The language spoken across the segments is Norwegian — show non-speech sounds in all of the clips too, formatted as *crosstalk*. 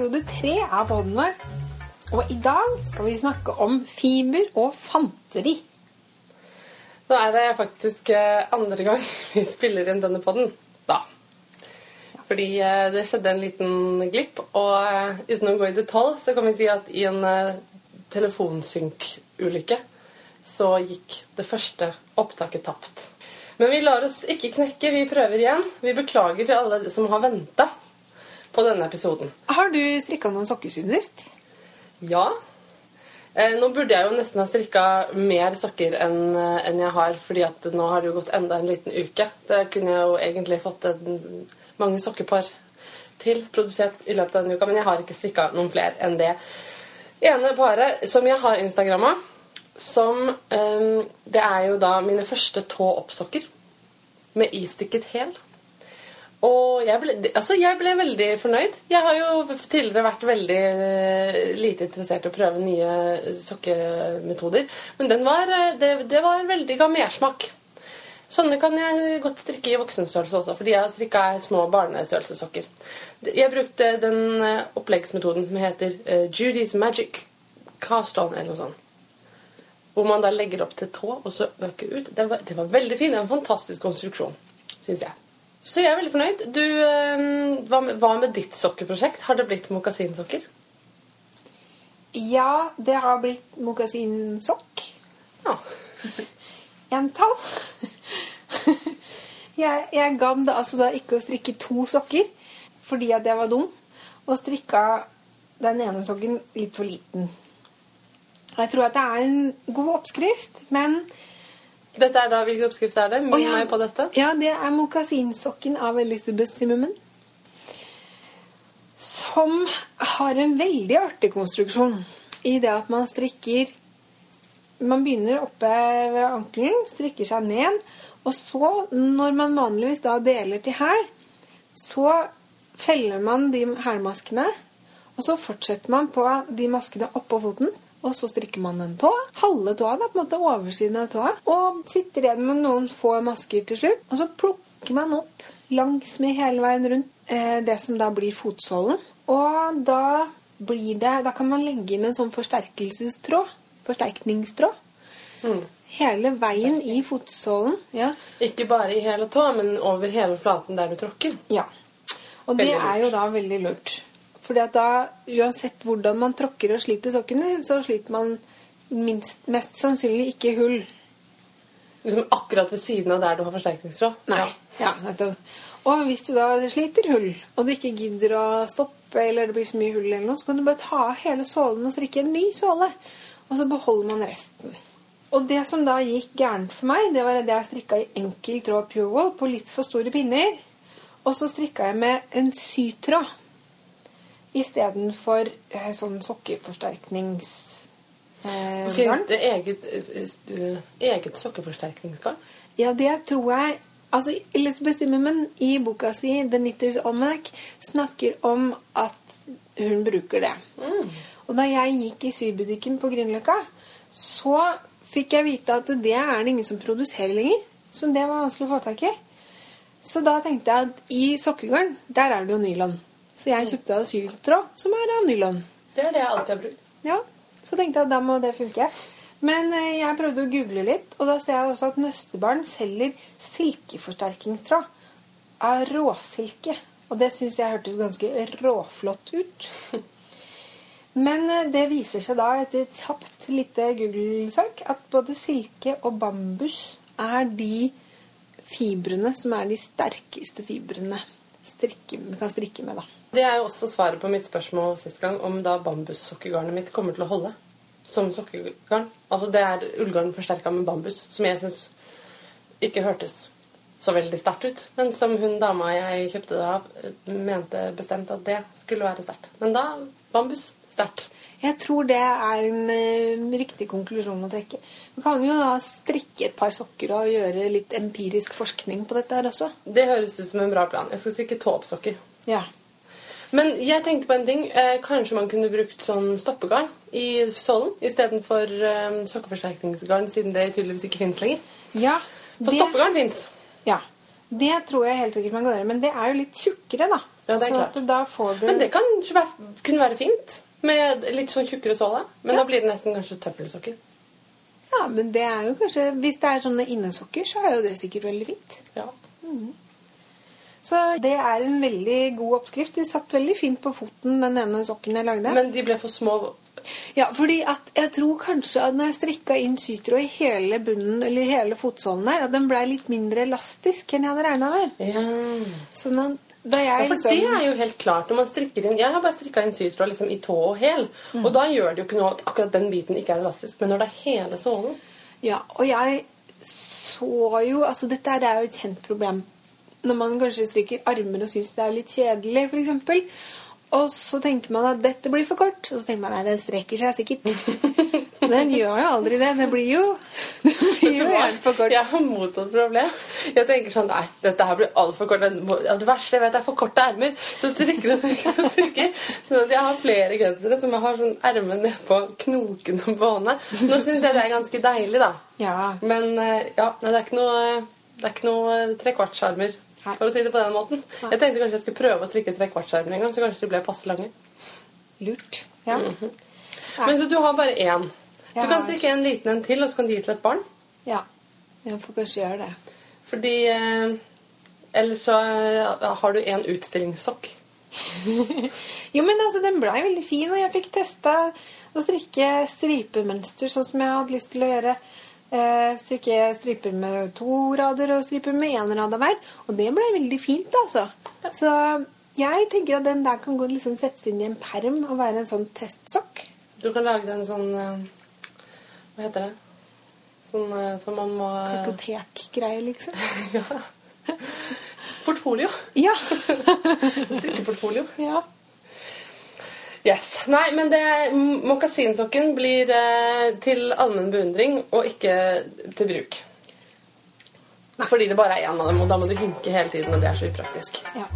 episode tre av podden vår. Og i dag skal vi snakke om fiber og fanteri. Nå er det faktisk eh, andre gang *laughs* vi spiller inn denne podden. Da. Fordi eh, det skjedde en liten glipp, og eh, uten å gå i detalj, så kan vi si at i en telefonsynkulykke så gikk det første opptaket tapt. Men vi lar oss ikke knekke, vi prøver igjen. Vi beklager til alle som har venta på denne episoden. Har du strikka noen sokker siden sist? Ja. Eh, nå burde jeg jo nesten ha strikka mer sokker enn eh, enn jeg har, fordi at nå har det jo gått enda en liten uke. Det kunne jeg jo egentlig fått en, mange sokkepar til produsert i løpet av denne uka, men jeg har ikke strikka noen flere enn det ene paret som jeg har Instagramma, som eh, Det er jo da mine første tå opp-sokker med istikket hæl. Og jeg ble, altså jeg ble veldig fornøyd. Jeg har jo tidligere vært veldig eh, lite interessert i å prøve nye sokkemetoder. Men den var, eh, det, det var veldig ga mersmak. Sånne kan jeg godt strikke i voksenstørrelse også, fordi jeg har strikka små barnestørrelsessokker. Jeg brukte den eh, oppleggsmetoden som heter Judy's Magic Cast On, eller noe sånt. Hvor man da legger opp til tå, og så øker ut. Det var, det var veldig fint. Det er en fantastisk konstruksjon, syns jeg. Så jeg er veldig fornøyd. Du, eh, hva, med, hva med ditt sokkeprosjekt? Har det blitt mokasinsokker? Ja, det har blitt mokasinsokk. Ja. *laughs* Entall. *laughs* jeg, jeg gadd altså da ikke å strikke to sokker fordi at jeg var dum, og strikka den ene sokken litt for liten. Jeg tror at det er en god oppskrift, men Dette er da, Hvilken oppskrift er det? Minn Å, ja. meg på dette. Ja, det er mokasinsokken av Elisabeth Zimmerman. Som har en veldig artig konstruksjon i det at man strikker Man begynner oppe ved ankelen, strikker seg ned, og så, når man vanligvis da deler til hæl, så feller man de hælmaskene, og så fortsetter man på de maskene oppå foten. Og så strikker man en tå. Halve tåa, da, på en måte oversiden av tåa. Og sitter igjen med noen få masker til slutt. Og så plukker man opp langs med hele veien rundt eh, det som da blir fotsålen. Og da blir det Da kan man legge inn en sånn forsterkelsestråd. Forsterkningstråd. Mm. Hele veien i fotsålen. Ja. Ikke bare i hele tåa, men over hele flaten der du tråkker. ja. Og det Veldig lurt. er jo da veldig lurt. Fordi at da, uansett hvordan man tråkker og sliter sokkene, så sliter man minst, mest sannsynlig ikke hull. Liksom akkurat ved siden av der du har forsterkningstråd. Nei. Ja, nettopp. Og hvis du da sliter hull, og du ikke gidder å stoppe, eller det blir så mye hull, eller noe, så kan du bare ta av hele sålen og strikke en ny såle. Og så beholder man resten. Og det som da gikk gærent for meg, det var at jeg strikka i enkel tråd Purewool på litt for store pinner. Og så strikka jeg med en sytråd istedenfor eh, sånn sokkeforsterknings... Eh. Fins det eget, eh, eget sokkeforsterkningsgarn? Ja, det tror jeg Altså, Elizabeth Zimmerman i boka si 'The Knitters Almanac' snakker om at hun bruker det. Og da jeg gikk i sybutikken på Grünerløkka, så fikk jeg vite at det er det ingen som produserer lenger. Så det var vanskelig å få tak i. Så da tenkte jeg at i sokkegarn, der er det jo nylon. Så jeg kjøpte asyltråd, som er av nylon. Det er det jeg alltid har brukt. Ja, så tenkte jeg at da må det funke. Men eh, jeg prøvde å google litt, og da ser jeg også at Nøstebarn selger silkeforsterkningstråd av råsilke. Og det syns jeg hørtes ganske råflott ut. *laughs* Men eh, det viser seg da etter et kjapt lite Google-søk at både silke og bambus er de fibrene som er de sterkeste fibrene strikke, kan strikke med. da. Det er jo også svaret på mitt spørsmål sist gang om da bambussokkegarnet mitt kommer til å holde som sokkegarn. Altså det er ullgarn forsterka med bambus, som jeg syns ikke hørtes så veldig sterkt ut. Men som hun dama jeg kjøpte det av, mente bestemt at det skulle være sterkt. Men da bambus sterkt. Jeg tror det er en eh, riktig konklusjon å trekke. Du kan jo da strikke et par sokker og gjøre litt empirisk forskning på dette her også. Det høres ut som en bra plan. Jeg skal strikke tåoppsokker. Ja. Men jeg tenkte på en ting. Eh, kanskje man kunne brukt sånn stoppegarn i sålen istedenfor eh, sokkeforsterkningsgarn, siden det tydeligvis ikke fins lenger. Ja, For det, stoppegarn fins. ja. Det tror jeg helt sikkert man kan gjøre, men det er jo litt tjukkere, da. Ja, det er så klart. at da får du Men det kan være, kunne være fint med litt sånn tjukkere såle. Men Ja. da blir det nesten kanskje tøffelsokker. Ja, men det er jo kanskje Hvis det er sånne innesokker, så er jo det sikkert veldig fint. Ja. Så det er en veldig god oppskrift. De satt veldig fint på foten, den ene sokken jeg lagde. Men de ble for små. Ja, fordi at jeg tror kanskje at når jeg strikka inn sytråd i hele bunnen, eller hele fotsålen der, at den ble litt mindre elastisk enn jeg hadde regna med. Ja. Sånn at Ja, for liksom det er jo helt klart når man strikker inn Jeg har bare strikka inn sytråd liksom, i tå og hæl. Mm. Og da gjør det jo ikke noe at akkurat den biten ikke er elastisk. Men når det er hele sålen Ja, og jeg så jo Altså, dette er jo et kjent problem når man kanskje strikker armer og syns det er litt kjedelig, f.eks. Og så tenker man at dette blir for kort, og så tenker man at den strekker seg sikkert. *laughs* Den gjør jo aldri det. Det blir jo, *laughs* det blir jo for kort. Jeg har motsatt problem. Jeg tenker sånn Nei, dette her blir altfor kort. Det verste jeg vet, er for korte ermer. Så strikker og strikker og strikker. Sånn at jeg har flere gensere som jeg har sånn erme nedpå knokene på hånda. Nå syns jeg det er ganske deilig, da. Ja. Men eh, ja, det er ikke noe, det er ikke noe trekvartsarmer. For å si det på den måten. Nei. Jeg tenkte kanskje jeg skulle prøve å strikke trekvartsarmer en gang, så kanskje de ble passe lange. Lurt. Ja. Nei. Men så du har bare én. Du kan strikke en liten en til, og så kan du gi til et barn. ja. Jeg får kanskje gjøre det. Fordi eh, Ellers så eh, har du en utstillingssokk. *laughs* Jo, men altså, den blei veldig fin, og jeg fikk testa å strikke stripemønster sånn som jeg hadde lyst til å gjøre. Eh, strikke striper med to rader og striper med én rad av hver. Og det ble veldig fint, altså. Så jeg tenker at den der kan gå liksom settes inn i en perm og være en sånn testsokk. Du kan lage en sånn eh, Hva heter det? Sånn eh, som man må Kartotek-greie, liksom. *laughs* ja. Portfolio. Ja. *laughs* Strikkeportfolio. ja. Yes. Nei, men det Mokasinsokken blir eh, til allmenn beundring og ikke til bruk. Fordi det bare er én av dem, og da må du hinke hele tiden, og det er så upraktisk. ja.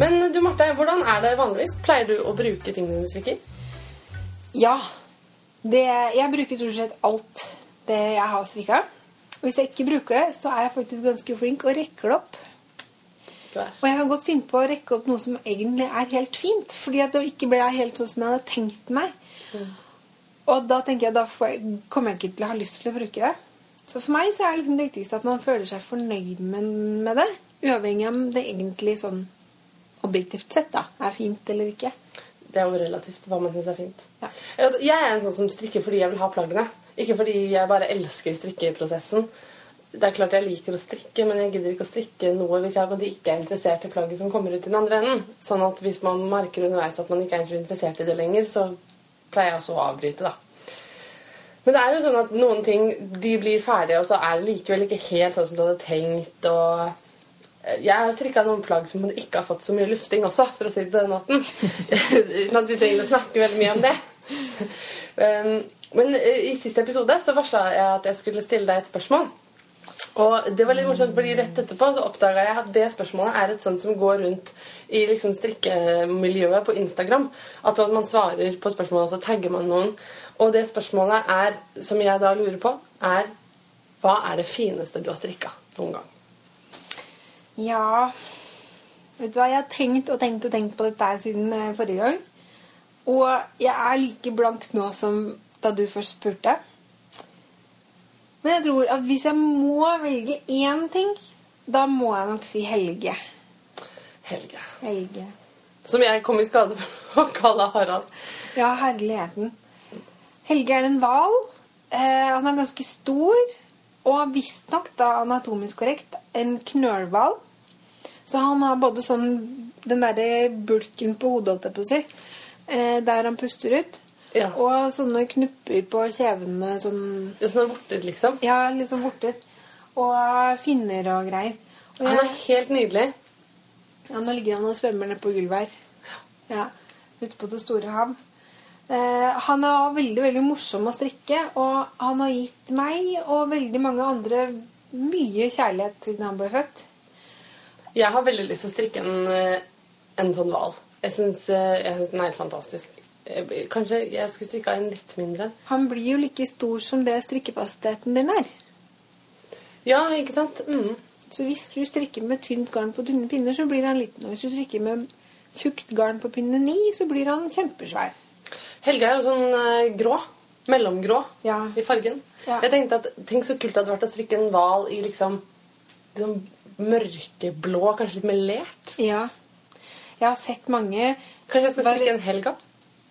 Men du Marte, hvordan er det vanligvis? Pleier du å bruke tingene du strikker? Ja. Det, jeg bruker stort sett alt det jeg har strikka. Hvis jeg ikke bruker det, så er jeg faktisk ganske flink og rekker det opp. Og jeg har godt funnet på å rekke opp noe som egentlig er helt fint. Fordi at det ikke ble helt sånn som jeg hadde tenkt meg. Og da tenker jeg, da får jeg, kommer jeg ikke til å ha lyst til å bruke det. Så for meg så er liksom det viktigste at man føler seg fornøyd med, med det. Uavhengig av om det egentlig sånn objektivt sett da, er fint eller ikke. Det er jo relativt hva man syns er fint. Ja. Jeg er en sånn som strikker fordi jeg vil ha plaggene. Ikke fordi jeg bare elsker strikkeprosessen. Det er klart jeg liker å strikke, men jeg gidder ikke å strikke noe hvis jeg ikke er interessert i plagget som kommer ut i den andre enden. Sånn at hvis man merker underveis at man ikke er så interessert i det lenger, så pleier jeg også å avbryte, da. Men det er jo sånn at noen ting de blir ferdige, og så er det likevel ikke helt sånn som du hadde tenkt. og jeg har strikka noen plagg som ikke har fått så mye lufting også, for å si det på den måten. Uten *laughs* at vi trenger å snakke veldig mye om det. Um, Men eh, i siste episode så varsla jeg at jeg skulle stille deg et spørsmål. Og det var litt morsomt, fordi rett etterpå så oppdaga jeg at det spørsmålet er et sånt som går rundt i liksom strikkemiljøet på Instagram. At man svarer på spørsmålet, og så tagger man noen. Og det spørsmålet er, som jeg da lurer på, er Hva er det fineste du har strikka noen gang? Ja Vet du hva, jeg har tenkt og tenkt og tenkt på dette her siden eh, forrige gang. Og jeg er like blank nå som da du først spurte. Men jeg tror at hvis jeg må velge én ting, da må jeg nok si Helge. Helge. Helge. Som jeg kom i skade for *laughs* å kalle Harald. Ja, herligheten. Helge er en hval. Eh, han er ganske stor. Og visstnok, da anatomisk korrekt, en knølhval. Så han har både sånn den derre bulken på hodet, holdt jeg på å si, eh, der han puster ut, Ja. og sånne knupper på kjevene, sånn ja, sånne vorter, liksom. Ja, liksom vorter. Og finner og greier. Og Han er helt nydelig. ja, nå ligger han og svømmer nede på gulvet her. Ja, ute på det store hav. Eh, han er veldig veldig morsom å strikke, og han har gitt meg og veldig mange andre mye kjærlighet siden han ble født. Jeg har veldig lyst til å strikke en, eh, en sånn hval. Jeg syns, eh, den er fantastisk. Kanskje jeg skulle strikka en litt mindre. Han blir jo like stor som det strikkefastheten din er. Ja, ikke sant? Mm. Så hvis du strikker med tynt garn på tynne pinner, så blir han liten. Og hvis du strikker med tjukt garn på pinne ni, så blir han kjempesvær. Helge er jo sånn eh, grå. Mellomgrå Ja. i fargen. Ja. Jeg tenkte at Tenk så kult det hadde vært å strikke en hval i liksom, liksom mørkeblå, kanskje litt melert. Ja. Jeg har sett mange Kanskje jeg skal Bare- strikke en Helga?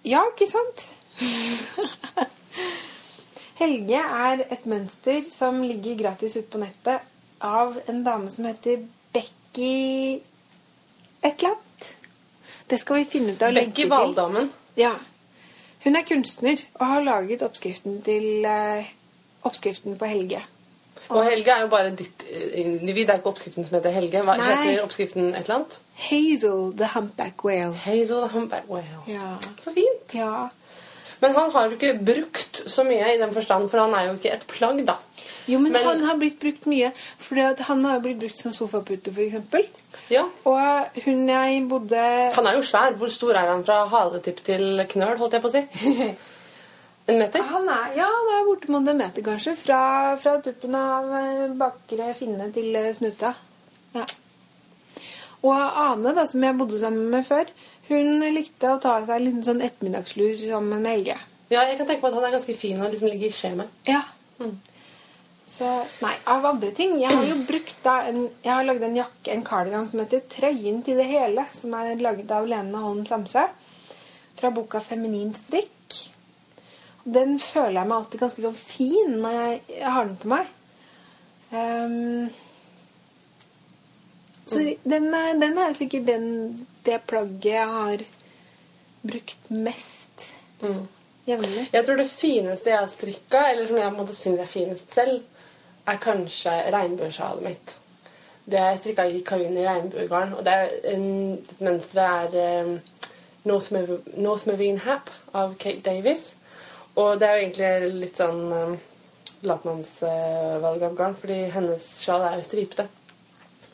Ja, ikke sant? Helge er et mønster som ligger gratis ute på nettet av en dame som heter Becky et eller annet. Det skal vi finne ut av Becky Hvaldamen. Ja. Hun er kunstner og har laget oppskriften til eh, oppskriften på Helge. Og Helge er jo bare ditt eh, individ. Det er ikke oppskriften som heter Helge. Hva Nei. heter oppskriften et eller annet? Hazel the humpback whale. Hazel the Humpback Whale. Ja. Så fint. ja. Men han har jo ikke brukt så mye i den forstand, for han er jo ikke et plagg, da. Jo, men, Men- han har blitt brukt mye. For han har jo blitt brukt som sofapute, f.eks. Ja. Og hun jeg bodde Han er jo svær. Hvor stor er han fra haletipp til knøl, holdt jeg på å si? En meter? Han er, ja, han er bortimot en meter, kanskje. Fra, fra tuppen av eh, bakre finne til eh, snuta. Ja. Og Ane, da, som jeg bodde sammen med før, hun likte å ta seg en liten sånn ettermiddagslur sammen med Helge. Ja, jeg kan tenke meg at han er ganske fin og liksom ligger i skje. Ja. Mm. Så, nei, av andre ting Jeg har jo brukt da en, Jeg har lagd en jakke, en kardigan som heter 'Trøyen til det hele', som er laget av Lene Holm Samsø. Fra boka 'Feminin strikk'. Den føler jeg meg alltid ganske sånn fin når jeg, jeg har den på meg. Um, så den, er, den er sikkert den, det plagget jeg har brukt mest Mm. Jevnlig. Jeg tror det fineste jeg har strikka, eller som jeg på en er finest selv, er kanskje regnbuesjalet mitt. Det er strikka i kaun i regnbuegarn. Og det er mønsteret er um, North, Mar North Marine Hap av Kate Davies. Og det er jo egentlig litt sånn um, latmannsvalg av garn, fordi hennes sjal er jo stripete.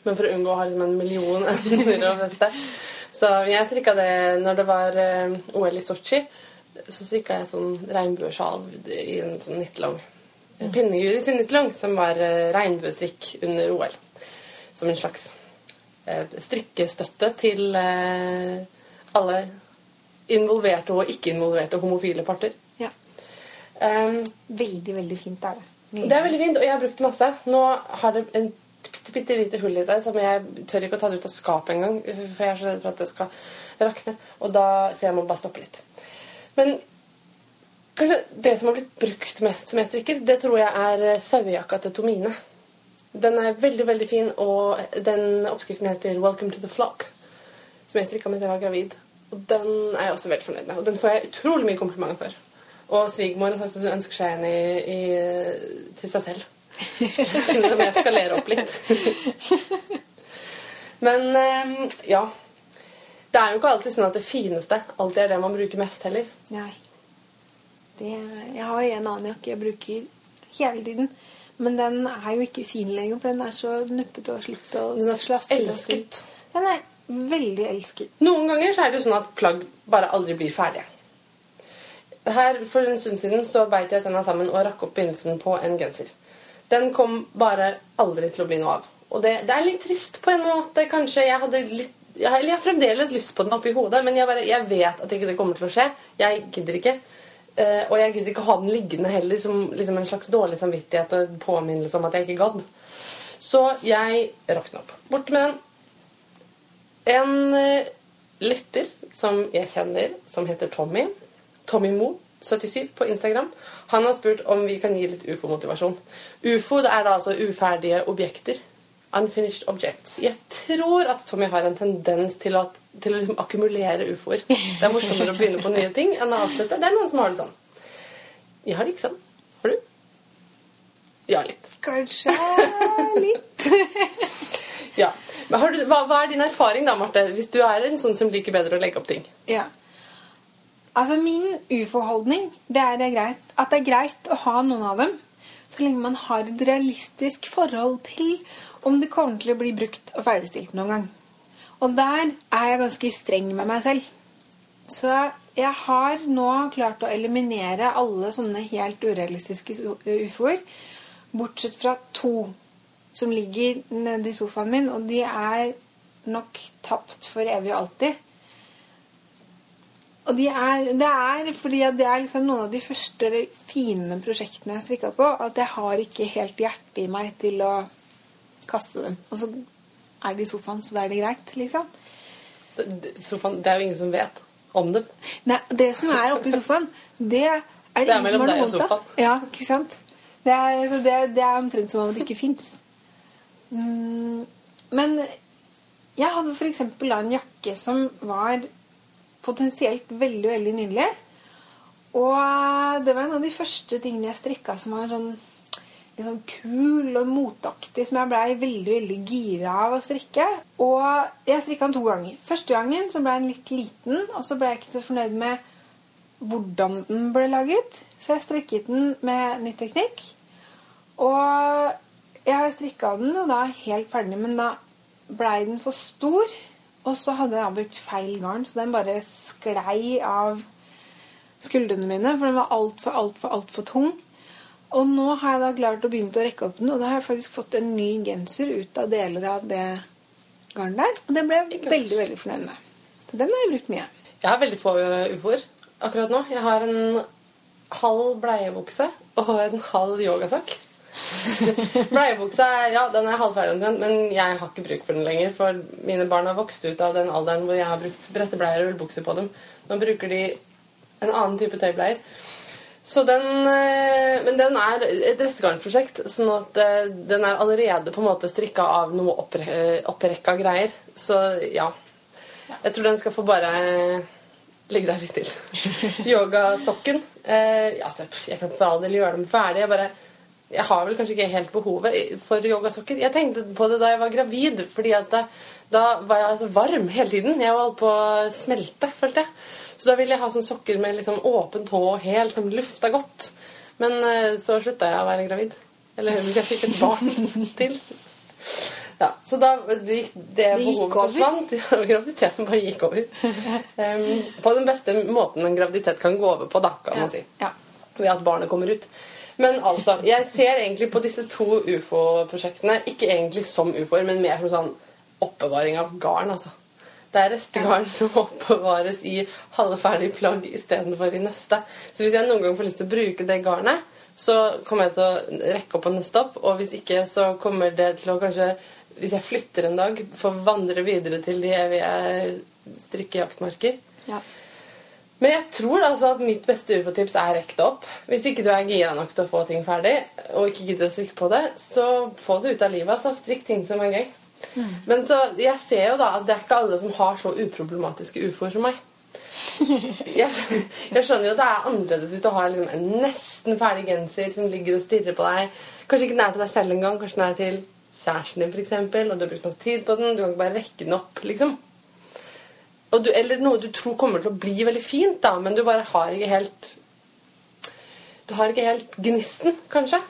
Men for å unngå å ha liksom en million *laughs* ender å feste. Så jeg strikka det når det var um, OL i Sotsji. Så strikka jeg sånn regnbuesjal i en sånn nittelong. Pinnejuri sin nittelong, som var eh, regnbuestrikk under OL. Som en slags eh, strikkestøtte til eh, alle involverte og ikke-involverte homofile parter. Ja. Um, Veldig, veldig fint er det. det er veldig fint, og jeg har brukt masse. Nå har det en bitte, bitte lite hull i seg som jeg tør ikke å ta det ut av skapet engang, for jeg er så redd for at det skal rakne. Og da, så jeg må bare stoppe litt. Men kanskje det som har blitt brukt mest som jeg strikker, det tror jeg er eh, sauejakka til Tomine. Den er veldig, veldig fin, og den oppskriften heter 'Welcome to the Flock', som jeg strikka mens jeg var gravid. Og den er jeg også veldig fornøyd med. Og den får jeg utrolig mye komplimenter for. Og svigermor har sagt at hun ønsker seg en i, i, til seg selv. *laughs* Finner om jeg skalerer opp litt. Men eh, ja. Det er jo ikke alltid sånn at det fineste alltid er det man bruker mest heller. Nei. Det, jeg har en annen jeg bruker hele tiden. Men den er jo ikke fin lenger, for den er så nuppete og slitt. og slaskete elsket. Den er veldig elsket. Noen ganger så er det jo sånn at plagg bare aldri blir ferdige. Her For en stund siden så beit jeg tenna sammen og rakk opp begynnelsen på en genser. Den kom bare aldri til å bli noe av. Og det, det er litt trist på en måte. Kanskje jeg hadde litt jeg, eller jeg har fremdeles lyst på den oppi hodet, men jeg, bare, jeg vet at ikke det kommer til å skje. Jeg gidder ikke. Eh, og jeg gidder ikke ha den liggende heller som liksom en slags dårlig samvittighet og påminnelse om at jeg ikke gadd. Så jeg rakk den opp. Bort med den. En eh, lytter som jeg kjenner, som heter Tommy, Tommy Mo, 77 på Instagram, han har spurt om vi kan gi litt ufo-motivasjon. Ufo det er da altså uferdige objekter. Unfinished objects. Jeg tror at Tommy har en tendens til, at, til å liksom akkumulere ufoer. Det er morsommere å begynne på nye ting enn å avslutte. Det er noen som har det sånn. Jeg har det ikke sånn. Har du? Ja, litt. Kanskje litt. *laughs* Ja. Men har du, hva, hva er din erfaring da, Marte? Hvis du er en sånn som liker bedre å legge opp ting? ja. Altså, min ufo-holdning det er det greit, at det er greit å ha noen av dem så lenge man har et realistisk forhold til om det kommer til å bli brukt og ferdigstilt noen gang. Og der er jeg ganske streng med meg selv. Så jeg har nå klart å eliminere alle sånne helt urealistiske so- ufoer. Bortsett fra to som ligger nede i sofaen min, og de er nok tapt for evig og alltid. Og de er, det er fordi det er liksom noen av de første fine prosjektene jeg strikka på, at jeg har ikke helt hjerte i meg til å kaste dem. Og så er de i sofaen, så da er det greit, liksom. Det, det, sofaen, det er jo ingen som vet om dem. Nei, det som er oppi sofaen, det er det, Det er ingen som har noe vondt av. Ja, ikke sant? Det er, det, det er omtrent som om det ikke fins. Mm, men jeg hadde f.eks. en jakke som var potensielt veldig, veldig nydelig. Og det var en av de første tingene jeg strikka som var sånn, litt sånn kul og motaktig, som jeg blei veldig veldig gira av å strikke. Og jeg strikka den to ganger. Første gangen så ble den litt liten, og så ble jeg ikke så fornøyd med hvordan den ble laget. Så jeg strikket den med ny teknikk. Og jeg har strikka den, og da er jeg helt ferdig, men da blei den for stor. Og så hadde jeg brukt feil garn, så den bare sklei av skuldrene mine. For den var altfor, altfor, altfor tung. Og nå har jeg da klart å begynne å rekke opp den, og da har jeg faktisk fått en ny genser ut av deler av det garnet der. Og det ble jeg veldig, veldig fornøyd med. Så den har jeg brukt mye. Jeg har veldig få ufoer akkurat nå. Jeg har en halv bleiebukse og en halv yogasokk. *laughs* Bleiebuksa ja, den er halvferdig omtrent, men jeg har ikke bruk for den lenger. For mine barn har vokst ut av den alderen hvor jeg har brukt brettebleier og ullbukser på dem. Nå bruker de en annen type tøybleier. Så den, eh, men den er et restegarnprosjekt, sånn at eh, den er allerede på en måte strikka av noe oppre, opprekka greier. Så ja. Jeg tror den skal få bare ligge der litt til. *laughs* Yogasokken eh, altså, Jeg kan for all del gjøre dem ferdig. Jeg bare jeg har vel kanskje ikke helt behovet for yogasokker. Jeg tenkte på det da jeg var gravid, fordi at da var jeg altså varm hele tiden. Jeg holdt på å smelte, følte jeg. Så da ville jeg ha sånne sokker med liksom åpen tå og helt som lufta godt. Men eh, så slutta jeg å være gravid. Eller jeg fikk et barn *laughs* til. Ja, så da gikk det, behovet forsvant. Ja, *laughs* graviditeten bare gikk over. Um, på den beste måten en graviditet kan gå over på, da, kan man si Ja. ved at barnet kommer ut. Men altså, jeg ser egentlig på disse to ufo-prosjektene ikke egentlig som ufoer, men mer som sånn oppbevaring av garn, altså. Det er restegarn som oppbevares i halvferdig plagg istedenfor i neste. Så hvis jeg noen gang får lyst til å bruke det garnet, så kommer jeg til å rekke opp og nøste opp, og hvis ikke, så kommer det til å kanskje Hvis jeg flytter en dag, få vandre videre til de evige strikkejaktmarker. Ja. Men jeg tror altså at mitt beste ufo-tips er rekk det opp. Hvis ikke du er gira nok til å få ting ferdig, og ikke gidder å strikke på det, så få det ut av livet. altså. Strikk ting som er gøy. Men så, jeg ser jo da at det er ikke alle som har så uproblematiske ufoer som meg. *laughs* Jeg, jeg skjønner jo at det er annerledes hvis du har liksom en nesten ferdig genser som ligger og stirrer på deg. Kanskje ikke nær til deg selv engang, kanskje nær til kjæresten din, f.eks., og du har brukt masse tid på den. Du kan ikke bare rekke den opp, liksom. Og du, eller noe du tror kommer til å bli veldig fint, da, men du bare har ikke helt Du har ikke helt gnisten, kanskje.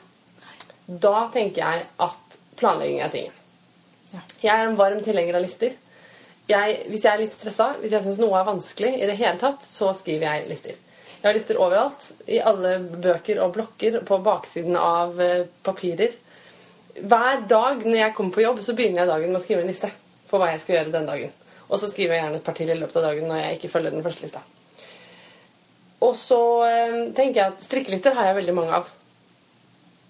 Da tenker jeg at planlegging er tingen. Jeg er en varm tilhenger av lister. Jeg, hvis jeg er litt stressa, hvis jeg syns noe er vanskelig, i det hele tatt, så skriver jeg lister. Jeg har lister overalt. I alle bøker og blokker på baksiden av eh, papirer. Hver dag når jeg kommer på jobb, så begynner jeg dagen med å skrive en liste for hva jeg skal gjøre den dagen. Og så skriver jeg gjerne et par til i løpet av dagen når jeg ikke følger den første lista. Og så eh, tenker jeg at strikkelister har jeg veldig mange av.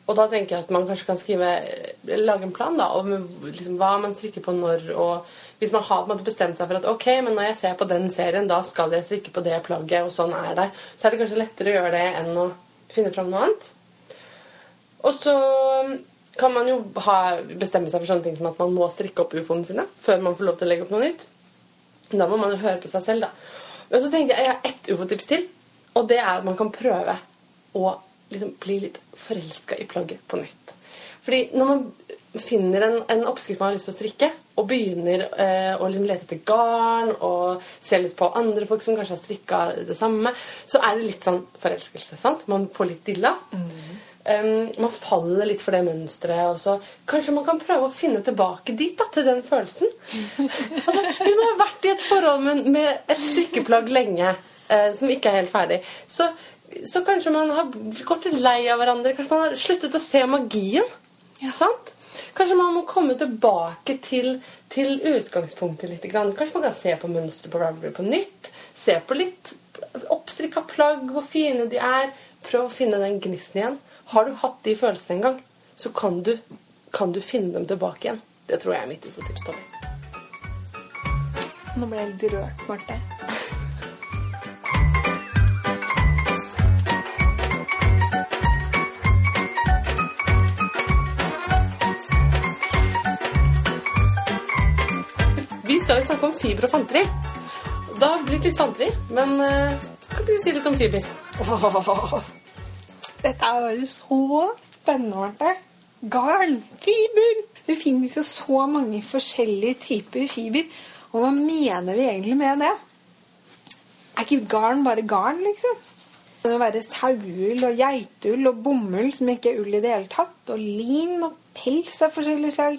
Og da tenker jeg at man kanskje kan skrive, eh, lage en plan da, om liksom, hva man strikker på når. Og hvis man har måte bestemt seg for at ok, men når jeg ser på den serien, da skal jeg strikke på det plagget, og sånn er det, så er det kanskje lettere å gjøre det enn å finne fram noe annet. Og så kan man jo ha, bestemme seg for sånne ting som at man må strikke opp ufoene sine før man får lov til å legge opp noe nytt. Da må man jo høre på seg selv, da. Men så tenkte jeg jeg har ett ufo-tips til. Og det er at man kan prøve å liksom bli litt forelska i plagget på nytt. Fordi når man finner en, en oppskrift man har lyst til å strikke, og begynner eh, å liksom lete etter garn og se litt på andre folk som kanskje har strikka det samme, så er det litt sånn forelskelse. sant? Man får litt dilla. Um, man faller litt for det mønsteret. Kanskje man kan prøve å finne tilbake dit, da, til den følelsen. *laughs* altså, hvis man har vært i et forhold med, med et strikkeplagg lenge, eh, som ikke er helt ferdig. Så, så kanskje man har gått litt lei av hverandre. Kanskje man har sluttet å se magien. Ja. Sant? Kanskje man må komme tilbake til, til utgangspunktet litt. Grann. Kanskje man kan se på mønsteret på Ravelry på nytt. Se på litt oppstrikka plagg, hvor fine de er. Prøv å finne den gnisten igjen. Har du hatt de følelsene en gang, så kan du, kan du finne dem tilbake igjen. Det tror jeg er mitt ufotips, Tommy. Nå ble jeg litt rørt, Marte. Vi snakke om fiber og fanteri. Det har blitt litt fanteri, men eh, kan ikke du si litt om fiber? Åh, *laughs* dette er jo så spennende. Garn, fiber. Det finnes jo så mange forskjellige typer fiber. Og hva mener vi egentlig med det? Er ikke garn bare garn, liksom? Det kan være saueull og geitull og bomull som ikke er ull i det hele tatt. Og lin og pels av forskjellige slag.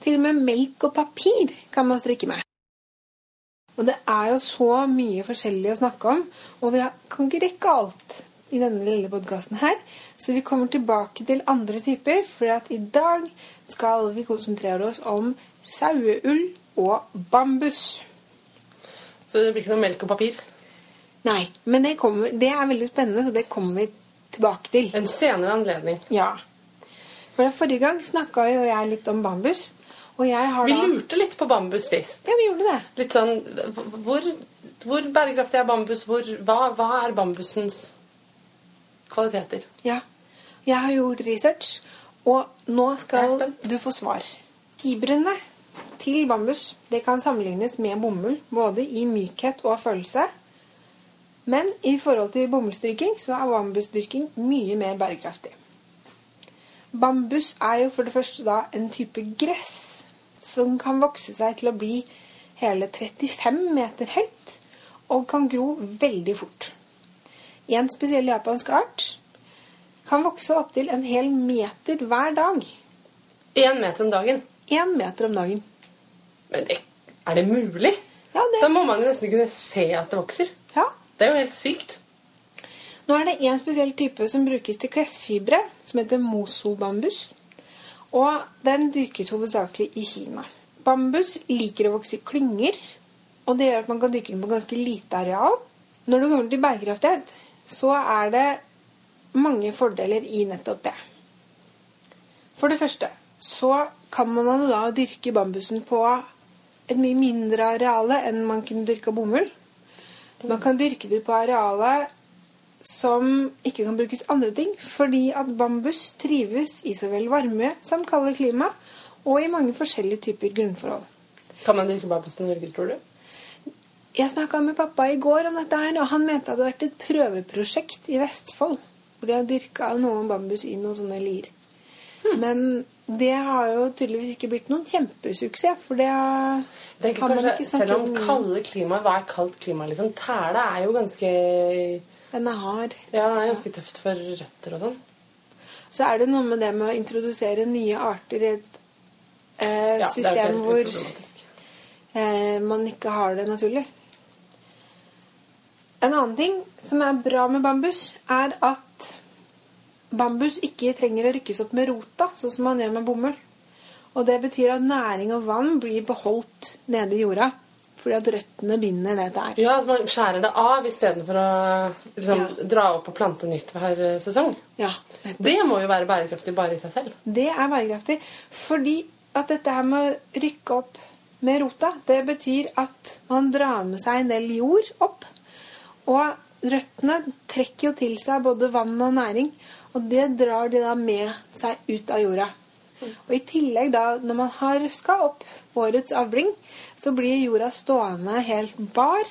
Til og med melk og papir kan man strikke med. Og det er jo så mye forskjellig å snakke om, og vi kan ikke rekke alt i denne lille podkasten her, så vi kommer tilbake til andre typer, for at i dag skal vi konsentrere oss om saueull og bambus. Så det blir ikke noe melk og papir. Nei, men det, kommer, det er veldig spennende, så det kommer vi tilbake til. En senere anledning. Ja. For Forrige gang snakka jo jeg litt om bambus, har Vi da lurte litt på bambus sist. Ja, vi gjorde det. Litt sånn Hvor, hvor bærekraftig er bambus? Hvor, hva, hva er bambusens kvaliteter? Ja. Jeg har gjort research, og nå skal du få svar. Fibrene til bambus det kan sammenlignes med bomull, både i mykhet og følelse. Men i forhold til bomullsdyrking så er bambusdyrking mye mer bærekraftig. Bambus er jo for det første da en type gress som kan vokse seg til å bli hele 35 meter høyt og kan gro veldig fort. En spesiell japansk art kan vokse opptil en hel meter hver dag. Én meter om dagen. Én meter om dagen. Men det, er det mulig? Ja, det... Da må man jo nesten kunne se at det vokser. Ja. Det er jo helt sykt. Nå er det en spesiell type som brukes til klesfibre, som heter mosobambus. Og den dyrkes hovedsakelig i Kina. Bambus liker å vokse i klynger, og det gjør at man kan dyrke den på ganske lite areal. Når det kommer til bærekraftighet, så er det mange fordeler i nettopp det. For det første så kan man da dyrke bambusen på et mye mindre areale enn man kunne dyrka bomull. Man kan dyrke det på arealet som ikke kan brukes andre ting, fordi at bambus trives i så vel varme som kalde klima, og i mange forskjellige typer grunnforhold. Kan man dyrke bambus i Norge, tror du? Jeg snakka med pappa i går om dette, her, og han mente at det hadde vært et prøveprosjekt i Vestfold. Hvor de har dyrka noen bambus i noen sånne lir. Men det har jo tydeligvis ikke blitt noen kjempesuksess, for det tenker har man ikke ikke om. Selv om- kalde klima Hva er kaldt klima? liksom? Tæle er jo ganske Den er hard. Ja, den er ganske tøft for røtter og sånn. Så er det noe med det med å introdusere nye arter i et eh, Ja, system hvor eh, man ikke har det naturlig. En annen ting som er bra med bambus, er at bambus ikke trenger å rykkes opp med rota, sånn som man gjør med bomull. Og det betyr at næring og vann blir beholdt nede i jorda. Fordi at røttene binder det der. Ja, at man skjærer det av istedenfor å liksom, Ja. dra opp og plante nytt hver eh, sesong. Ja, nettopp. Det må jo være bærekraftig bare i seg selv. Det er bærekraftig. Fordi at dette her med å rykke opp med rota, det betyr at man drar med seg en del jord opp. Og røttene trekker jo til seg både vann og næring, og det drar de da med seg ut av jorda. Og i tillegg da, når man har røska opp årets avling, så blir jorda stående helt bar,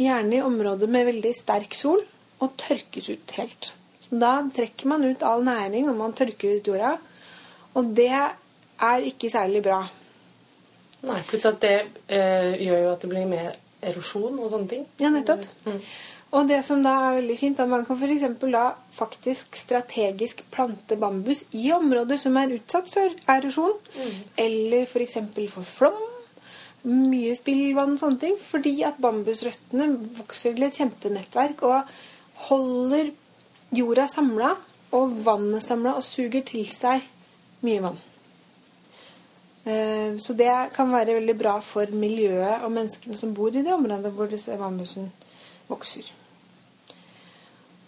gjerne i områder med veldig sterk sol, og tørkes ut helt. Så da trekker man ut all næring, og man tørker ut jorda. Og det er ikke særlig bra. Nei, Pluss at det øh, gjør jo at det blir mer erosjon og sånne ting. Ja, nettopp. Og det som da er veldig fint, at man kan f.eks. da faktisk strategisk plante bambus i områder som er utsatt for erosjon, eller f.eks. for flom, mye spillvann og sånne ting, fordi at bambusrøttene vokser til et kjempenettverk og holder jorda samla og vannet samla og suger til seg mye vann. Eh, Så det kan være veldig bra for miljøet og menneskene som bor i det området hvor disse bambusen vokser.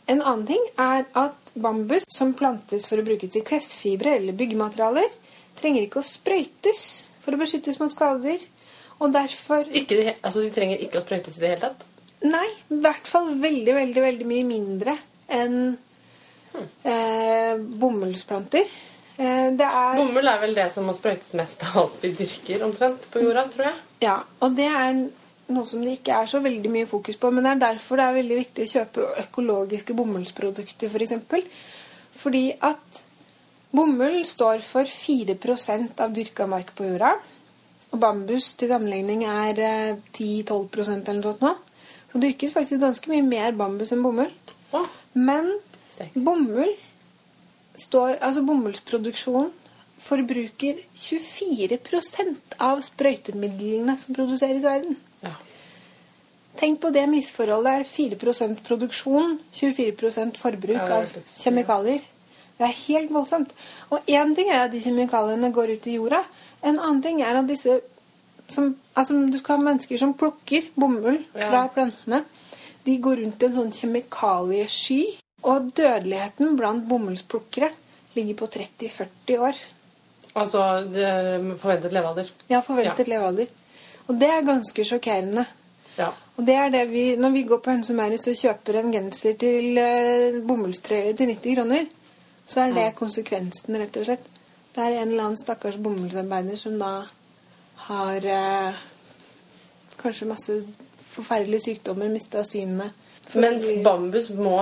En annen ting er at bambus som plantes for å bruke til klesfibre eller byggematerialer, trenger ikke å sprøytes for å beskyttes mot skader. Og derfor Ikke de, altså, de trenger ikke å sprøytes i det hele tatt. Nei, i hvert fall veldig, veldig, veldig mye mindre enn eh, bomullsplanter. Eh, det er Bomull er vel det som må sprøytes mest av alt vi dyrker omtrent på jorda, tror jeg. Ja, og det er noe som det ikke er så veldig mye fokus på. Men det er derfor det er veldig viktig å kjøpe økologiske bomullsprodukter, f.eks. For eksempel. Fordi at bomull står for 4% av dyrka mark på jorda. Og bambus til sammenligning er eh, 10-12% eller noe sånt nå. Så det dyrkes faktisk ganske mye mer bambus enn bomull. Men bomull står Altså bomullsproduksjonen forbruker 24% av sprøytemidlene som produseres i verden. Ja. Tenk på det misforholdet. Det er 4% produksjon, 24 forbruk Ja, av kjemikalier. Det er helt voldsomt. Og én ting er at de kjemikaliene går ut i jorda. En annen ting er at disse som, altså Du skal ha mennesker som plukker bomull Ja. fra plantene. De går rundt i en sånn kjemikaliesky. Og dødeligheten blant bomullsplukkere ligger på 30-40 år. Altså det, forventet levealder. Ja, forventet levealder. Og det er ganske sjokkerende. Ja. Og det er det vi, Når vi går på Hense Maurits og kjøper en genser til eh, bomullstrøye til 90 kroner, så er det konsekvensen, rett og slett. Det er en eller annen stakkars bomullsarbeider som da har eh, kanskje masse forferdelige sykdommer, mista synene. Mens bambus må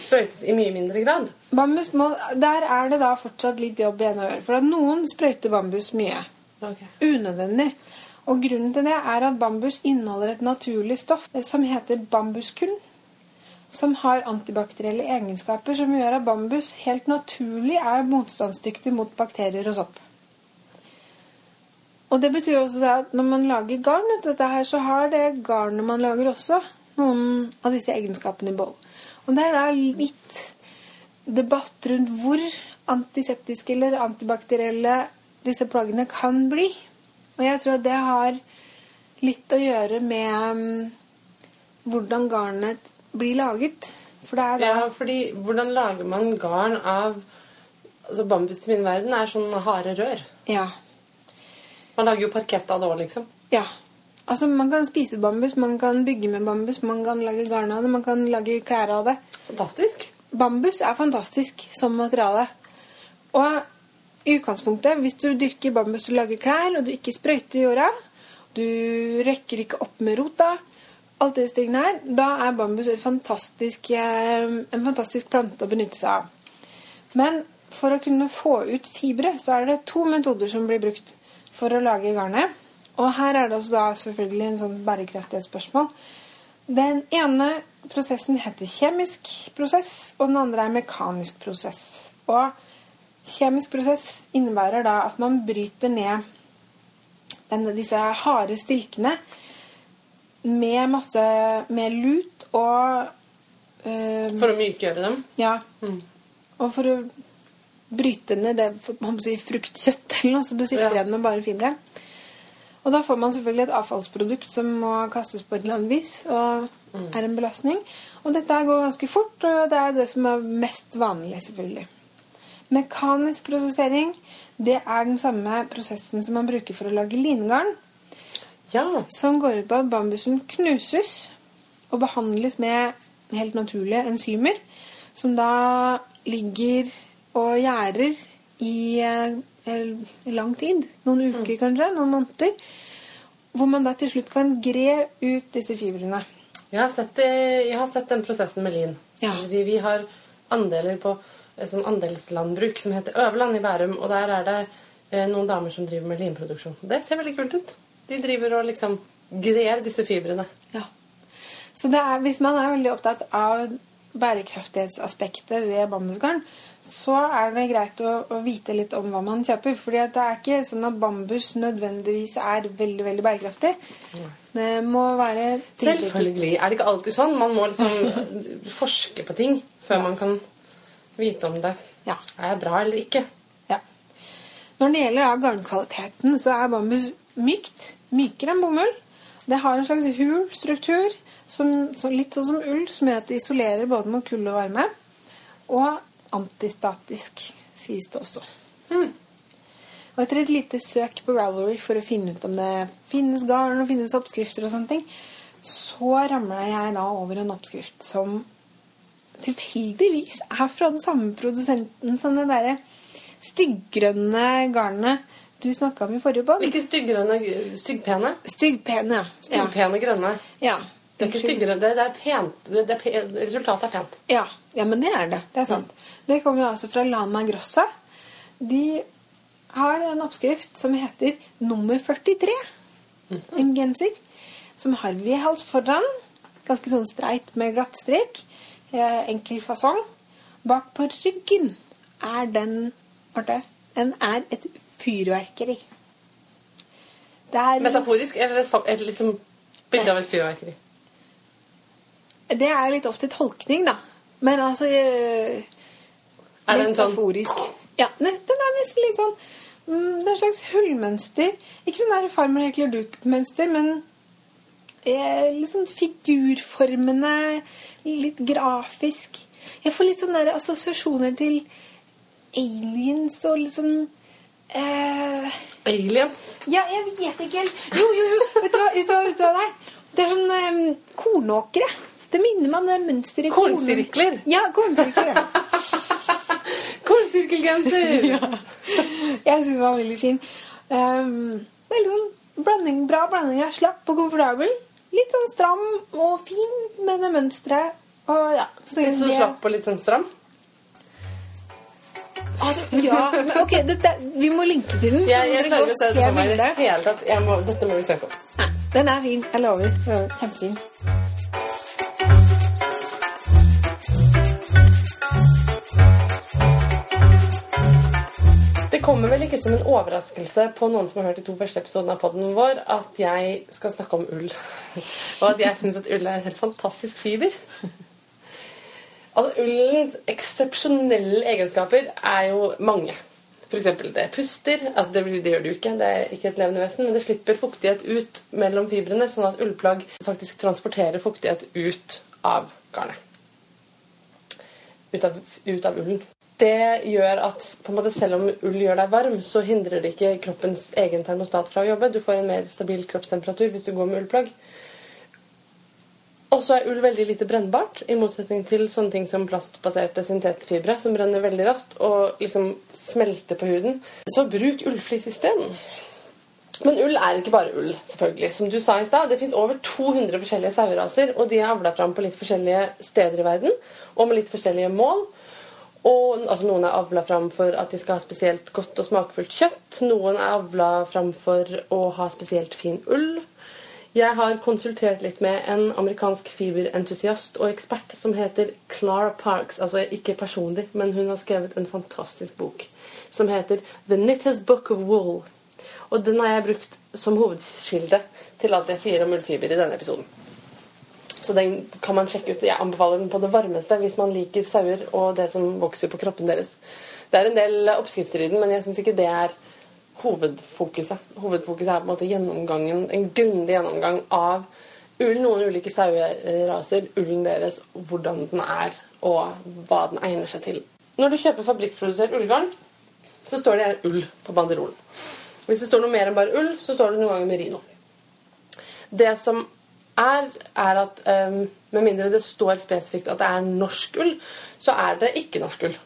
sprøytes i mye mindre grad. Bambus må, Der er det da fortsatt litt jobb igjen å gjøre. For at noen sprøyter bambus mye. Okay. Unødvendig. Og grunnen til det er at bambus inneholder et naturlig stoff eh, som heter bambuskull. Som har antibakterielle egenskaper som gjør at bambus helt naturlig er motstandsdyktig mot bakterier og sopp. Og det betyr også at når man lager garn, her, så har det garnet man lager også noen av disse egenskapene i boll. Og det er da litt debatt rundt hvor antiseptiske eller antibakterielle disse plaggene kan bli. Og jeg tror at det har litt å gjøre med mm, hvordan garnet blir laget. For det er da Ja, fordi hvordan lager man garn av Altså Bambus i min verden er sånn harde rør. Ja. Man lager jo parkett av det òg, liksom. ja. Altså, man kan spise bambus, man kan bygge med bambus, man kan lage garn av det, man kan lage klær av det. Fantastisk. Bambus er fantastisk som materiale. Og i utgangspunktet, hvis du dyrker bambus og lager klær, og du ikke sprøyter jorda, du røkker ikke opp med rota, alt disse tingene her, da er bambus fantastisk, eh, en fantastisk plante å benytte seg av. Men for å kunne få ut fibre, så er det to metoder som blir brukt for å lage garnet. Og her er det også da selvfølgelig en sånn bærekraftighetsspørsmål. Den ene prosessen heter kjemisk prosess, og den andre er mekanisk prosess. Og kjemisk prosess innebærer da at man bryter ned denne, disse harde stilkene med masse med lut og um, For å mykgjøre dem. Ja. Mm. Og for å bryte ned det si, fruktkjøttet eller noe, så du sitter Ja. igjen med bare fibre. Og da får man selvfølgelig et avfallsprodukt som må kastes på et eller annet vis og er en belastning. Og dette går ganske fort, og det er det som er mest vanlig, selvfølgelig. Mekanisk prosessering det er den samme prosessen som man bruker for å lage lingarn, Ja. som går ut på at bambusen knuses og behandles med helt naturlige enzymer, som da ligger og gjærer i eh, lang tid. Noen uker kanskje, noen måneder. Hvor man da til slutt kan gre ut disse fibrene. Jeg har, sett, jeg har sett den prosessen med lin. Ja. Vi har andeler på sånn andelslandbruk som heter Øverland i Bærum. Og der er det eh, noen damer som driver med linproduksjon. Det ser veldig kult ut. De driver og liksom grer disse fibrene. Ja. Så det er, hvis man er veldig opptatt av bærekraftighetsaspektet ved bambusgarn, så er det greit å, å vite litt om hva man kjøper. fordi det er ikke sånn at bambus nødvendigvis er veldig veldig bærekraftig. Det må være Selvfølgelig. Er det ikke alltid sånn? Man må liksom *laughs* forske på ting før man kan vite om det Ja. er bra eller ikke. Ja. Når det gjelder garnkvaliteten, så er bambus mykt. Mykere enn bomull. Det har en slags hul struktur, som, som, litt sånn som ull, som gjør at det isolerer både mot kulde og varme. Og antistatisk, sies det også. Og etter et lite søk på Ravelry for å finne ut om det finnes garn og finnes oppskrifter og sånne ting, så ramla jeg da over en oppskrift som tilfeldigvis er fra den samme produsenten som det derre stygggrønne garnet du snakka om i forrige pod. Ikke styggrønne, styggpene. Styggpene, ja. Styggpene grønne. ja. Det er ikke styggrønne, det, det er pent. Det, det er pent. resultatet er pent. Ja. ja, men det er det. Det er sant. Det kommer altså fra Lana Grossa. De har en oppskrift som heter nummer 43. En genser som har V-hals foran. Ganske sånn streit med glatt strek. Eh, enkel fasong. Bak på ryggen er den Marte, den er et fyrverkeri. Det er Metaforisk eller et, et liksom bilde av et fyrverkeri? Det er litt opp til tolkning, da. Men altså jeg, Er det en sånn Metaforisk. Ja, den er nesten litt sånn mm, Det er et slags hullmønster. Ikke sånn der farmer hekler duk-mønster, men eh, litt sånn figurformene. Litt grafisk. Jeg får litt sånne assosiasjoner til aliens og litt sånn eh, aliens? Ja, jeg vet ikke helt. Jo, jo, jo. Vet du hva, vet du hva, vet du hva det er? Det er sånn um, kornåkre. Det minner meg om det mønsteret i korn- Kornsirkler? Ja, kornsirkler. ja. *laughs* Kornsirkelgenser! *laughs* Jeg syns den var veldig fin. Um, veldig sånn blanding, bra blanding av slapp og komfortabel. Litt sånn stram og fin med det mønsteret. Og ja, så Litt sånn slapp og litt sånn stram? Ja, ok, dette, vi må linke til den. så Jeg, klarer ikke å se det for meg i det hele tatt. Må, dette må vi søke opp. Den er fin. Jeg lover. Er Kjempefin. Det kommer vel ikke som en overraskelse på noen som har hørt de to første episodene av podden vår, at jeg skal snakke om ull. Og at jeg syns at ull er en helt fantastisk fiber. Altså, Ullens eksepsjonelle egenskaper er jo mange. Eksempel det puster. altså det, det gjør det jo ikke, det er ikke et levende vesen, men det slipper fuktighet ut mellom fibrene, sånn at ullplagg faktisk transporterer fuktighet ut av garnet. Ut av, ut av ullen. Det gjør at måte, selv om ull gjør deg varm, så hindrer det ikke kroppens egen termostat fra å jobbe. Du får en mer stabil kroppstemperatur hvis du går med ullplagg. Og så er ull veldig lite brennbart, i motsetning til sånne ting som plastbaserte syntetfibre, som brenner veldig raskt og liksom smelter på huden. Så bruk ullflis isteden. Men ull er ikke bare ull, selvfølgelig. Som du sa i stad, det fins over 200 forskjellige saueraser, og de er avla fram på litt forskjellige steder i verden, og med litt forskjellige mål. Og altså, Noen er avla fram for at de skal ha spesielt godt og smakfullt kjøtt. Noen er avla fram for å ha spesielt fin ull. Jeg har konsultert litt med en amerikansk fiberentusiast og ekspert som heter Clara Parks. Altså ikke personlig, men hun har skrevet en fantastisk bok som heter The Knitter's Book of Wool. Og den har jeg brukt som hovedkilde til alt jeg sier om ullfiber i denne episoden. Så den kan man sjekke ut. Jeg anbefaler den på det varmeste hvis man liker sauer og det som vokser på kroppen deres. Det er en del oppskrifter i den, men jeg syns ikke det er hovedfokuset. Hovedfokuset er på en måte gjennomgangen, en grundig gjennomgang av ull, noen ulike saueraser, ullen deres, hvordan den er, og hva den egner seg til. Når du kjøper fabrikkprodusert ullgarn, så står det gjerne ull på banderolen. Hvis det står noe mer enn bare ull, så står det noen ganger merino. Det som er, er at um, med mindre det står spesifikt at det er norsk ull, så er det ikke norsk ull.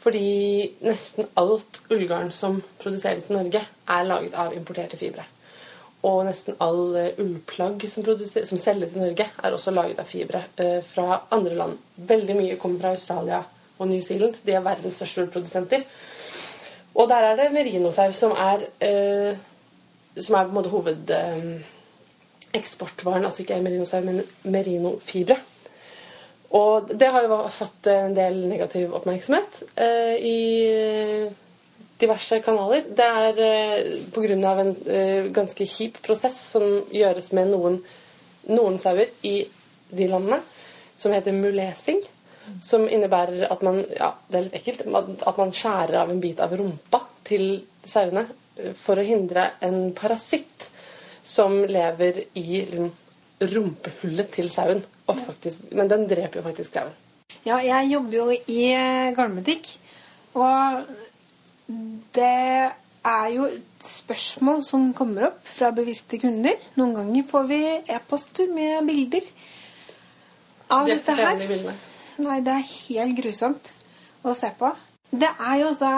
Fordi nesten alt ullgarn som produseres i Norge, er laget av importerte fibre. Og nesten all eh, ullplagg som, som selges i Norge, er også laget av fibre eh, fra andre land. Veldig mye kommer fra Australia og New Zealand. De er verdens største ullprodusenter. Og der er det merinosau som er eh, Som er på en måte hovedeksportvaren. Eh, altså ikke merinosau, men merinofibre. Og det har jo fått en del negativ oppmerksomhet eh, i diverse kanaler. Det er eh, pga. en eh, ganske kjip prosess som gjøres med noen, noen sauer i de landene, som heter mulesing. Som innebærer at man ja, det er litt ekkelt, at man skjærer av en bit av rumpa til sauene eh, for å hindre en parasitt som lever i liksom, rumpehullet til sauen. Faktisk, men den dreper jo faktisk sauen. Ja, jeg jobber jo i eh, garnbutikk, og det er jo spørsmål som kommer opp fra bevisste kunder. Noen ganger får vi e-poster med bilder av De er dette her. bildene. Nei, det er helt grusomt å se på. Det er jo da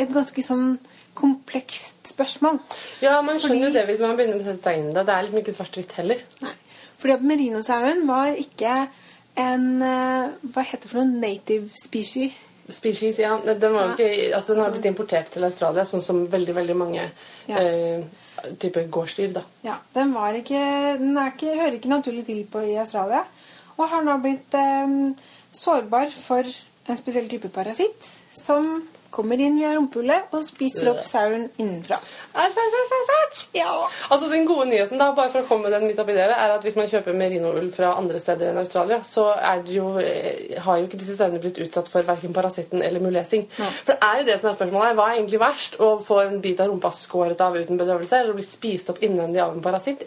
et ganske sånn komplekst spørsmål. Ja, man skjønner jo det hvis man begynner å sette seg inn i det. Det er liksom ikke svart-hvitt heller. Nei. Fordi at merinosauen var ikke en eh, Hva heter det for noe? Native species. Species, ja. Den, var Ja. ikke, altså, den har blitt importert til Australia, sånn som veldig veldig mange Ja. eh, type gårdsdyr. da. Ja, den var ikke Den er ikke, hører ikke naturlig til på i Australia. Og har nå blitt eh, sårbar for en spesiell type parasitt som kommer inn via rumpehullet og spiser opp innenfra. Æsj, æsj, æsj. Ja. Altså Den gode nyheten da, bare for å komme den midt oppi dere, er at hvis man kjøper merinoull fra andre steder enn Australia, så det jo, eh, har jo ikke disse sauene blitt utsatt for verken parasitten eller mulesing. Ja. For det er jo det som er spørsmålet her. Hva er egentlig verst? Å få en bit av rumpa skåret av uten bedøvelse, eller å bli spist opp innvendig av en parasitt?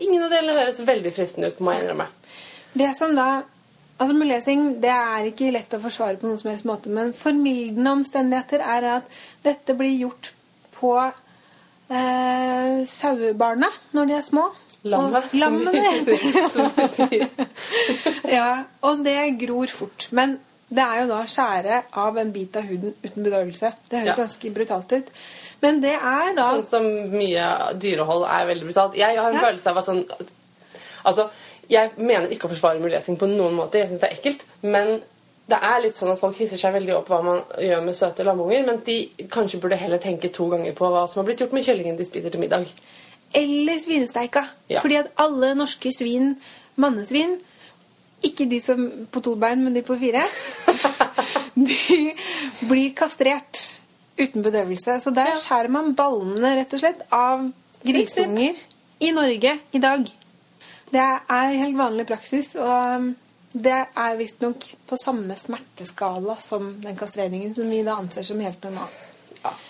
Ingen av delene høres veldig fristende ut, må jeg innrømme. Det som da Altså Mulesing det er ikke lett å forsvare på noen som helst måte, men formildende omstendigheter er at dette blir gjort på eh, sauebarna når de er små. Lammet, Og, lammene *laughs* som vi sier. *laughs* ja, og det gror fort. Men det er jo da skjære av en bit av huden uten bedøvelse. Det høres Ja. ganske brutalt ut. Men det er da Sånn som mye dyrehold er veldig brutalt. Jeg har en Ja. følelse av at sånn Altså, jeg mener ikke å forsvare mulesing på noen måte. Jeg syns det er ekkelt. Men det er litt sånn at folk hisser seg veldig opp hva man gjør med søte lamunger, men de kanskje burde heller tenke to ganger på hva som har blitt gjort med kyllingen de spiser til middag. Eller svinesteika. Ja. Fordi at alle norske svin, mannesvin Ikke de som på to bein, men de på fire. *laughs* De blir kastrert uten bedøvelse. Så der skjærer man ballene rett og slett av grisunger i Norge i dag. Det er helt vanlig praksis, og det er visstnok på samme smerteskala som den kastreringen, som vi da anser som helt normal.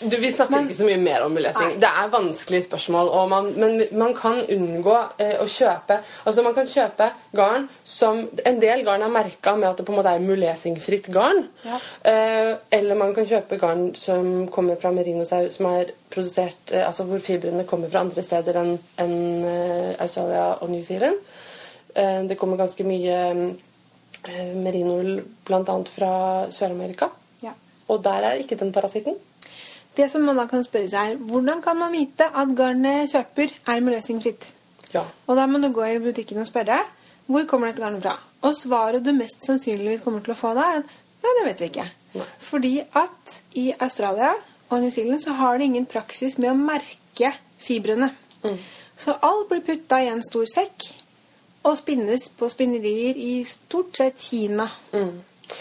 Du, vi snakker Men- ikke så mye mer om lesing. Nei. Det er vanskelige spørsmål, man, men man kan unngå eh, å kjøpe Altså man kan kjøpe garn som En del garn er merka med at det på en måte er mulesingfritt garn. Ja. Eh, eller man kan kjøpe garn som kommer fra merinosau, som er produsert eh, Altså hvor fibrene kommer fra andre steder enn en, eh, Australia og New Zealand. Eh, det kommer ganske mye eh, merinoull bl.a. fra Sør-Amerika. Ja. Og der er ikke den parasitten. Det som man da kan spørre seg er, hvordan kan man vite at garnet kjøper er mulesingfritt? Ja. Og da må du gå i butikken og spørre hvor kommer dette garnet fra. Og svaret du mest sannsynligvis kommer til å få da, er at nei, det vet vi ikke. Nei. Fordi at i Australia og New Zealand så har de ingen praksis med å merke fibrene. Mm. Så alt blir putta i en stor sekk og spinnes på spinnerier i stort sett Kina.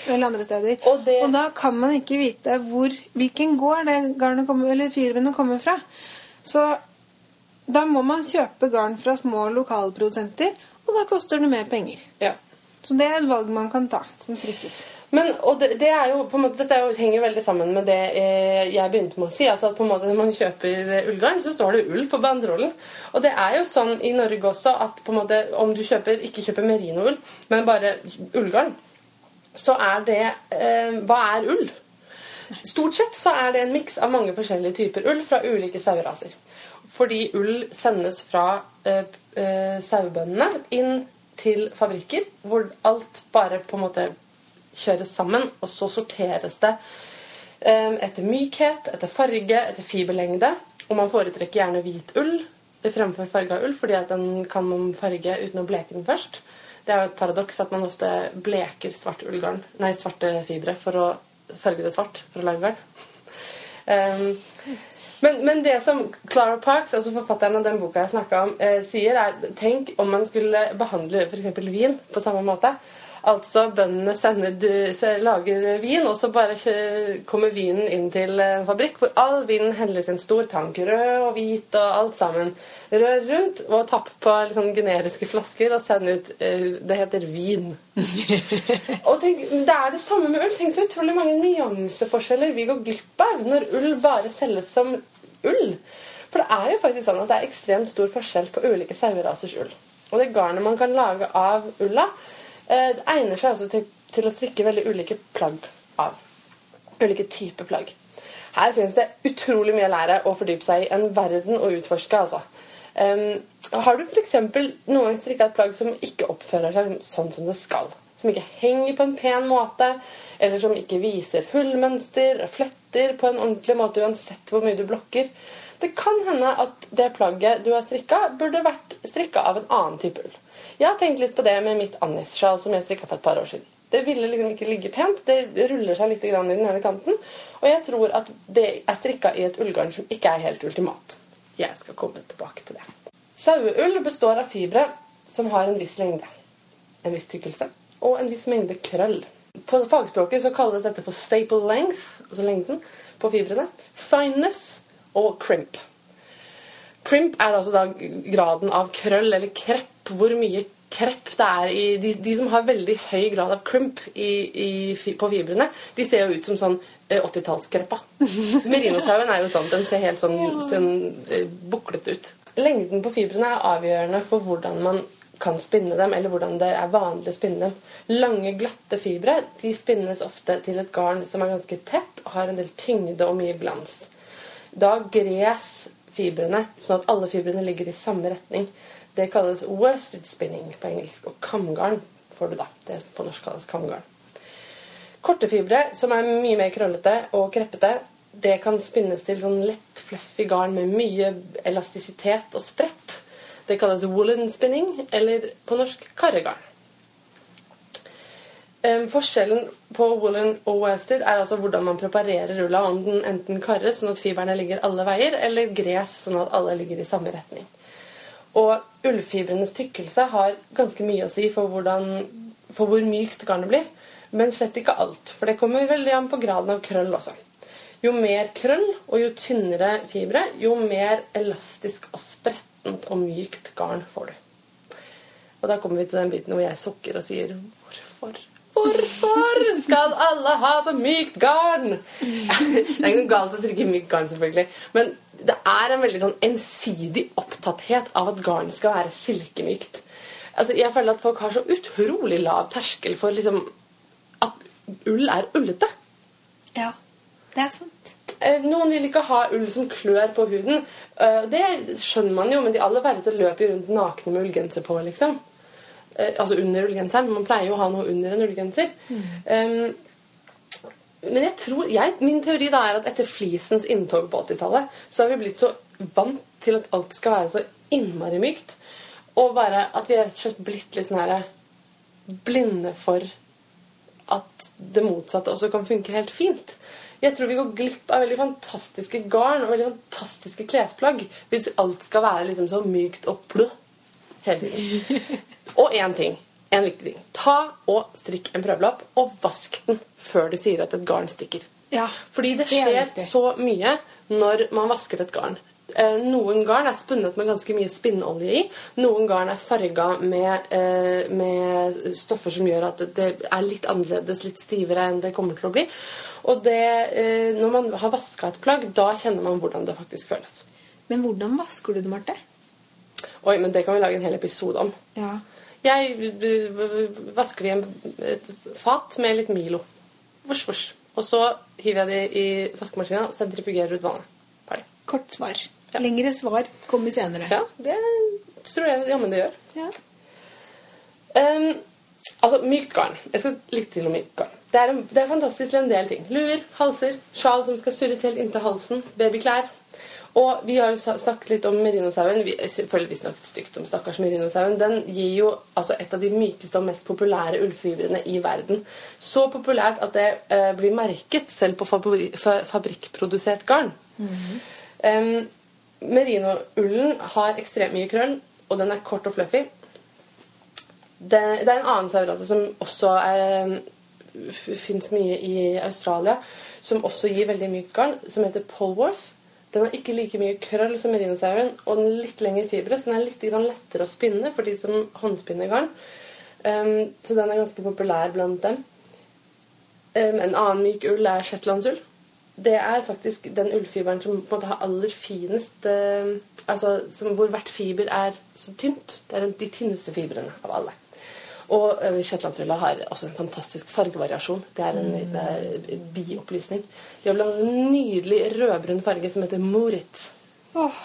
Eller andre steder. Og det- da kan man ikke vite hvor, hvilken gård det garnet kommer, eller fibrene kommer fra. Så da må man kjøpe garn fra små lokalprodusenter, og da koster det mer penger. ja. Så det er et valg man kan ta som strikker. Men, og det, det er jo, måte, Dette jo, henger veldig sammen med det eh, jeg begynte med å si. altså at på en måte Når man kjøper eh, ullgarn, så står det ull på banderollen. Og det er jo sånn i Norge også at på en måte, om du kjøper, ikke kjøper merinoull, men bare ullgarn, så er det eh, Hva er ull? Stort sett så er det en miks av mange forskjellige typer ull fra ulike saueraser. Fordi ull sendes fra eh, eh, sauebøndene inn til fabrikker, hvor alt bare på en måte kjøres sammen, og så sorteres det eh, etter mykhet, etter farge, etter fiberlengde. Og man foretrekker gjerne hvit ull fremfor farga ull, fordi at den kan man farge uten å bleke den først. Det er jo et paradoks at man ofte bleker svart ullgarn, nei, svarte fibre for å farge det svart for å lage garn. Um, men, men det som Clara Parks, altså forfatteren av den boka jeg snakka om, eh, sier, er Tenk om man skulle behandle f.eks. vin på samme måte. Altså bøndene sender, du- lager vin, og så bare kommer vinen inn til en fabrikk hvor all vinen helles i en stor tank. Rød og hvit og alt sammen. Rør rundt og tapp på sånn generiske flasker og send ut uh, Det heter vin. *laughs* og tenk, Det er det samme med ull. Tenk så utrolig mange nyanseforskjeller vi går glipp av når ull bare selges som ull. For det er jo faktisk sånn at det er ekstremt stor forskjell på ulike sauerasers ull. Og det garnet man kan lage av ulla, det egner seg også til, til å strikke veldig ulike plagg av. Ulike typer plagg. Her finnes det utrolig mye å lære og fordype seg i. En verden å utforske, altså. Um, har du f.eks. noen gang strikka et plagg som ikke oppfører seg sånn som det skal? Som ikke henger på en pen måte, eller som ikke viser hullmønster og fletter på en ordentlig måte uansett hvor mye du blokker? Det kan hende at det plagget du har strikka, burde vært strikka av en annen type ull. Jeg har tenkt litt på det med mitt Annis-sjal som jeg strikka for et par år siden. Det ville liksom ikke ligge pent. Det ruller seg litt i den ene kanten. Og jeg tror at det er strikka i et ullgarn som ikke er helt ultimat. Jeg skal komme tilbake til det. Saueull består av fibre som har en viss lengde, en viss tykkelse og en viss mengde krøll. På fagspråket så kalles dette for staple length, altså lengden på fibrene, fineness og crimp. Crimp er altså da graden av krøll eller krepp. Hvor mye krepp det er i De, de som har veldig høy grad av crimp i, i, på fibrene, de ser jo ut som sånn eh, 80-tallskreppa. *laughs* Merinosauen er jo sånn. Den ser helt sånn, sånn eh, buklete ut. Lengden på fibrene er avgjørende for hvordan man kan spinne dem, eller hvordan det er vanlig å spinne dem. Lange, glatte fibre de spinnes ofte til et garn som er ganske tett og har en del tyngde og mye glans. Da gres fibrene, sånn at alle fibrene ligger i samme retning. Det kalles worsted spinning på engelsk, og kamgarn får du da. Det på norsk kalles kamgarn. Korte fibre, som er mye mer krøllete og kreppete, det kan spinnes til sånn lett, fluffy garn med mye elastisitet og sprett. Det kalles woolen spinning, eller på norsk karregarn. Forskjellen på woolen og worsted er altså hvordan man preparerer rulla. Om den enten karres sånn at fiberne ligger alle veier, eller gres sånn at alle ligger i samme retning. Og ullfibrenes tykkelse har ganske mye å si for, hvordan, for hvor mykt garnet blir. Men slett ikke alt, for det kommer veldig an på graden av krøll også. Jo mer krøll og jo tynnere fibre, jo mer elastisk og sprettent og mykt garn får du. Og da kommer vi til den biten hvor jeg sukker og sier hvorfor? Hvorfor skal alle ha så mykt garn? *laughs* Det er ikke noe galt å strikke mykt garn, selvfølgelig. Men det er en veldig sånn ensidig opptatthet av at garnet skal være silkemykt. Altså, jeg føler at folk har så utrolig lav terskel for liksom at ull er ullete. Ja, det er sant. Eh, Noen vil ikke ha ull som klør på huden. Eh, Det skjønner man jo, men de aller verste løper rundt nakne med ullgenser på, liksom. Eh, Altså under ullgenseren. Man pleier jo å ha noe under en ullgenser. Um, men jeg tror, jeg, min teori da er at etter flisens inntog på 80-tallet, så har vi blitt så vant til at alt skal være så innmari mykt. Og bare at vi er rett og slett blitt litt sånn her blinde for at det motsatte også kan funke helt fint. Jeg tror vi går glipp av veldig fantastiske garn og veldig fantastiske klesplagg hvis alt skal være liksom så mykt og plø hele tiden. *laughs* Og én ting. En viktig ting. Ta og strikk en prøvelapp, og vask den før du sier at et garn stikker. Ja, Fordi det er skjer det så mye når man vasker et garn. Eh, Noen garn er spunnet med ganske mye spinnolje i. Noen garn er farga med, eh, med stoffer som gjør at det er litt annerledes, litt stivere enn det kommer til å bli. Og det, eh, når man har vaska et plagg, da kjenner man hvordan det faktisk føles. Men hvordan vasker du det, Marte? Oi, men det kan vi lage en hel episode om. Ja. Jeg vasker det i et fat med litt Milo. Vosj, vosj. Og så hiver jeg det i vaskemaskina og sentrifugerer ut vannet. Ferdig. Kort svar. Ja. Lengre svar kommer senere. Ja, det tror jeg jammen det gjør. Ja. Um, altså, mykt garn. Jeg skal litt til om mykt garn. Det er, en, det er fantastisk til en del ting. Luer, halser, sjal som skal surres helt inntil halsen, babyklær. Og vi har jo snakket litt om merinosauen. Vi, selvfølgelig vi snakket stygt om stakkars merinosauen. Den gir jo altså et av de mykeste og mest populære ullfibrene i verden. Så populært at det eh, blir merket selv på fabri fabrikkprodusert garn. Em, Merinoullen har ekstremt mye krøll, og den er kort og fluffy. det, det er en annen sauerase som også fins mye i Australia, som også gir veldig mykt garn, som heter Polworth. Den har ikke like mye krøll som merinosauen, og den er litt lengre fibre, så den er litt lettere å spinne for de som håndspinner garn. Um, så den er ganske populær blant dem. Um, en annen myk ull er shetlandsull. Det er faktisk den ullfiberen som på en måte har aller finest uh, Altså hvor hvert fiber er så tynt. Det er de tynneste fibrene av alle. Og uh, shetlandsulla har også en fantastisk fargevariasjon. Det er en det biopplysning. De har blant en nydelig rødbrun farge som heter morit. Åh.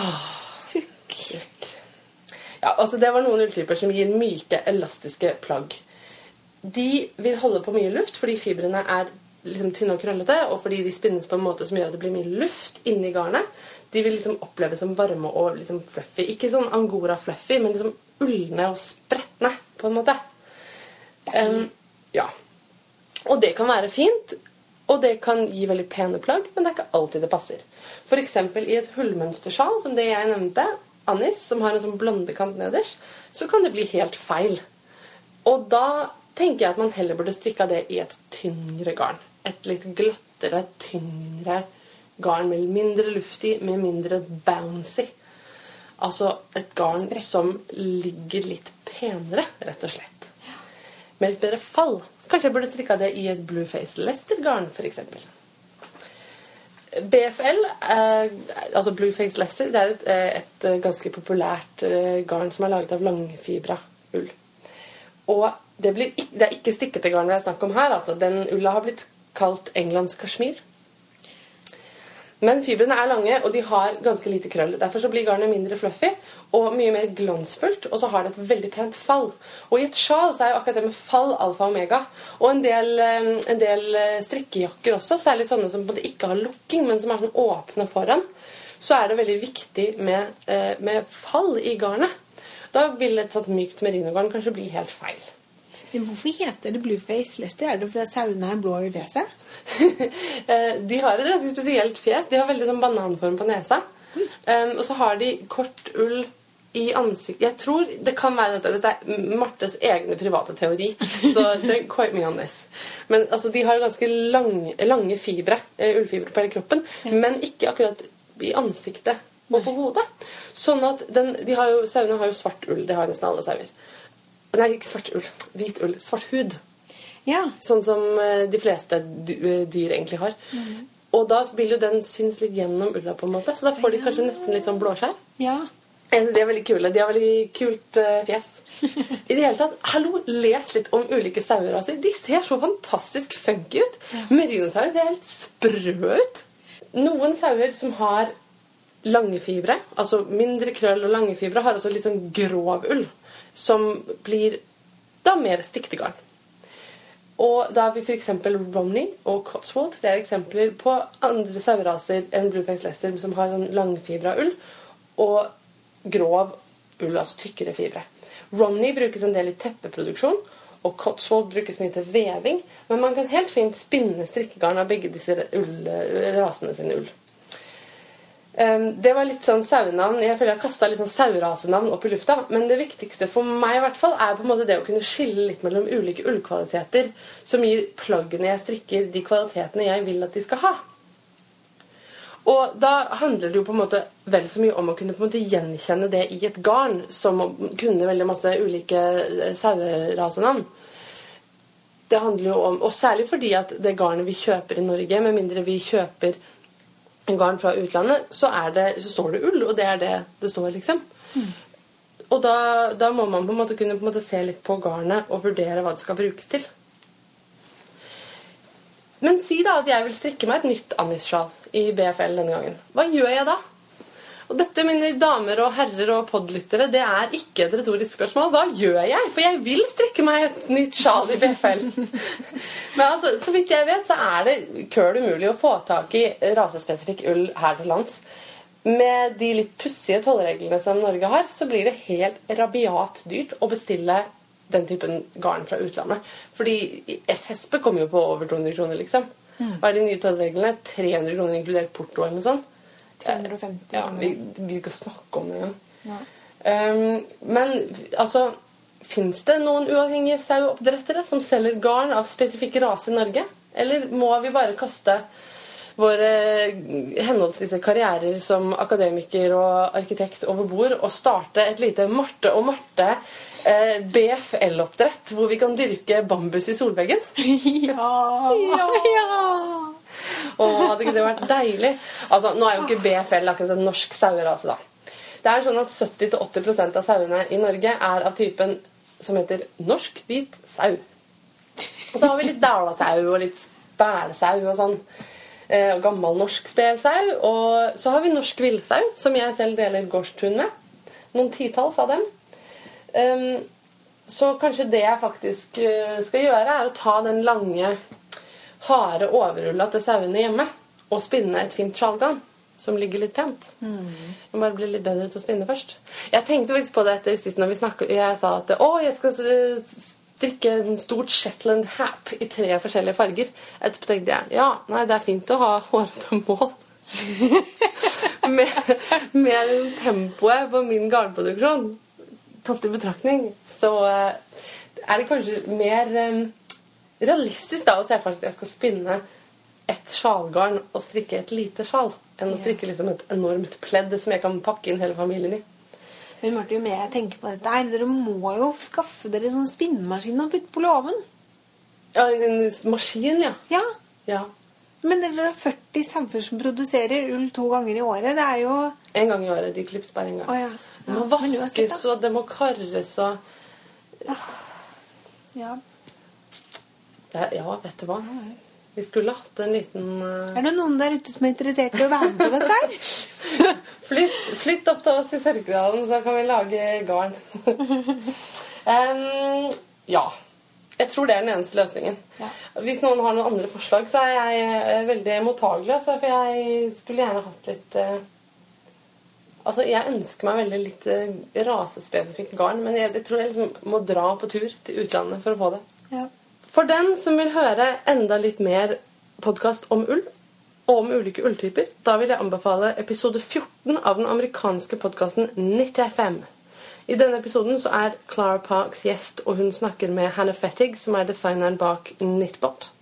Oh. Sukk. Ja, altså Det var noen ulltyper som gir myke, elastiske plagg. De vil holde på mye luft fordi fibrene er liksom tynne og krøllete, og fordi de spinnes på en måte som gjør at det blir mye luft inni garnet. De vil liksom oppleves som varme og liksom fluffy. Ikke sånn angora-fluffy, men liksom ulne og spretne, på en måte. Um, ja. Og det kan være fint, og det kan gi veldig pene plagg, men det er ikke alltid det passer. F.eks. i et hullmønstersjal, som det jeg nevnte, anis, som har en sånn blondekant nederst, så kan det bli helt feil. Og da tenker jeg at man heller burde strikka det i et tyngre garn. Et litt glattere, tyngre garn med mindre luftig, med mindre bouncy. Altså et garn som ligger litt penere, rett og slett. Med litt bedre fall. Kanskje jeg burde strikka det i et Blueface Lester-garn, f.eks. BFL, eh, altså Blueface lester, det er et, eh, et, eh, ganske populært eh, garn som er laget av langfibra ull. Og det, blir, det er ikke stikkete garn det er snakk om her. altså. Den ulla har blitt kalt Englands kasjmir. Men fibrene er lange, og de har ganske lite krøll. Derfor så blir garnet mindre fluffy og mye mer glansfullt, og så har det et veldig pent fall. Og i et sjal så er jo akkurat det med fall alfa og omega. Og en del, eh, en del eh, strikkejakker også, særlig sånne som ikke har lukking, men som er sånn åpne foran, så er det veldig viktig med, eh, med fall i garnet. Da vil et sånt mykt merinogarn kanskje bli helt feil. Men hvorfor heter det blueface Lester? Er det fordi sauene er blå i fjeset? *laughs* Eh, de har et ganske spesielt fjes. De har veldig sånn bananform på nesa. Um, og så har de kort ull i ansiktet Jeg tror det kan være dette. Dette er Martes egne private teori. Så *laughs* don't quite me on this. Men altså, de har ganske lang, lange fibre, uh, ullfibre på hele kroppen. Ja. Men ikke akkurat i ansiktet og på hodet. Sånn at den, de har jo, Sauene har jo svart ull. Det har nesten alle sauer. Nei, ikke svart ull. Hvit ull. Svart hud. Ja. Sånn som eh, de fleste eh, dyr egentlig har. Mm. Og da vil jo den synes litt gjennom ulla, på en måte. Så da får de kanskje nesten litt sånn blåskjær. Ja. Jeg synes De er veldig kule. De har veldig kult uh, fjes. *laughs* I det hele tatt, hallo, Les litt om ulike saueraser. De ser så fantastisk funky ut. Ja. Merinosauer ser helt sprø ut. Noen sauer som har lange fibre, altså mindre krøll og lange fibre, har også litt sånn grov ull som blir da mer stiktegarn. Og da har vi f.eks. Romney og Cotswold. Det er eksempler på andre saueraser enn Blueface Lester som har sånn langfibra ull og grov ull, altså tykkere fibre. Romney brukes en del i teppeproduksjon, og Cotswold brukes mye til veving. Men man kan helt fint spinne strikkegarn av begge disse ull, rasene sine ull. Um, det var litt sånn sauenavn. Jeg føler jeg har litt sånn sauerasenavn opp i lufta. Men det viktigste for meg i hvert fall er på en måte det å kunne skille litt mellom ulike ullkvaliteter som gir plaggene jeg strikker, de kvalitetene jeg vil at de skal ha. Og da handler det jo på en måte vel så mye om å kunne på en måte gjenkjenne det i et garn som å kunne veldig masse ulike eh, sauerasenavn. Det handler jo om, Og særlig fordi at det garnet vi kjøper i Norge, med mindre vi kjøper garn fra utlandet, så, det, så, står det ull, og det er det det står, liksom. Mm. Og da, da, må man på en måte kunne en måte se litt på garnet og vurdere hva det skal brukes til. Men si da at jeg vil strikke meg et nytt Annis-sjal i BFL denne gangen. Hva gjør jeg da? Og dette, mine damer og herrer og podlyttere, det er ikke et retorisk spørsmål. Hva gjør jeg? For jeg vil strikke meg et nytt sjal i BFL. *laughs* Men altså, så vidt jeg vet, så er det køl umulig å få tak i rasespesifikk ull her til lands. Med de litt pussige tollreglene som Norge har, så blir det helt rabiat dyrt å bestille den typen garn fra utlandet. Fordi et hespe kommer jo på over 200 kroner, liksom. Mm. Hva er de nye tollreglene? 300 kroner inkludert porto eller noe sånt. 350 Ja, vi gidder ikke å snakke om det engang. Ja. Um, men altså Fins det noen uavhengige saueoppdrettere som selger garn av spesifikk rase i Norge? Eller må vi bare kaste våre henholdsvis karrierer som akademiker og arkitekt over bord og starte et lite Marte og Marte eh, BFL-oppdrett hvor vi kan dyrke bambus i solveggen? *laughs* Ja. Ja. Å, hadde ikke det vært deilig? Altså, Nå er jo ikke BFL akkurat en norsk sauerase, da. Det er sånn at 70-80% av sauene i Norge er av typen som heter norsk hvit sau. Og så har vi litt dalasau og litt spælsau og sånn. Eh, og gammel norsk spelsau. Og så har vi norsk villsau, som jeg selv deler gårdstun med. Noen titalls av dem. Um, så kanskje det jeg faktisk eh, skal gjøre, er å ta den lange, harde overrulla til sauene hjemme og spinne et fint sjalgarn som ligger litt pent. Jeg må bare bli litt bedre til å spinne først. Jeg tenkte faktisk på det etter sist når vi snakket, jeg sa at å, jeg skal strikke en stort Shetland hap i tre forskjellige farger. Etterpå tenkte jeg ja, nei, det er fint å ha hårete mål. *laughs* med, med tempoet på min garnproduksjon tatt i betraktning, så eh, er det kanskje mer eh, realistisk da å se for at jeg skal spinne et sjalgarn og strikke et lite sjal, enn å strikke liksom et enormt pledd som jeg kan pakke inn hele familien i. Men Marte, jo mer jeg tenker på dette her, dere må jo skaffe dere sånn spinnemaskin og putte på låven. Ja, en maskin, ja. Ja. ja. Men dere har 40 sauer som produserer ull to ganger i året. Det er jo En gang i året. De klippes bare en gang. Å ja. Det må Ja, men uansett, vaskes, og det må karres og Ja. Det er, Ja, vet du hva? Vi skulle hatt en liten uh... Er det noen der ute som er interessert i å være med på dette her? *laughs* Flytt, flytt opp til oss i Sørkedalen, så kan vi lage garn. *laughs* um, ja. Jeg tror det er den eneste løsningen. Ja. Hvis noen har noen andre forslag, så er jeg eh, veldig mottagelig. Altså, for jeg skulle gjerne hatt litt uh... Altså, Jeg ønsker meg veldig litt uh, rasespesifikt garn, men jeg, jeg tror jeg liksom må dra på tur til utlandet for å få det. Ja. For den som vil høre enda litt mer podkast om ull, og om ulike ulltyper, da vil jeg anbefale episode 14 av den amerikanske podkasten Knit FM. I denne episoden så er Clara Parks gjest, og hun snakker med Hannah Fettig, som er designeren bak Knitbot,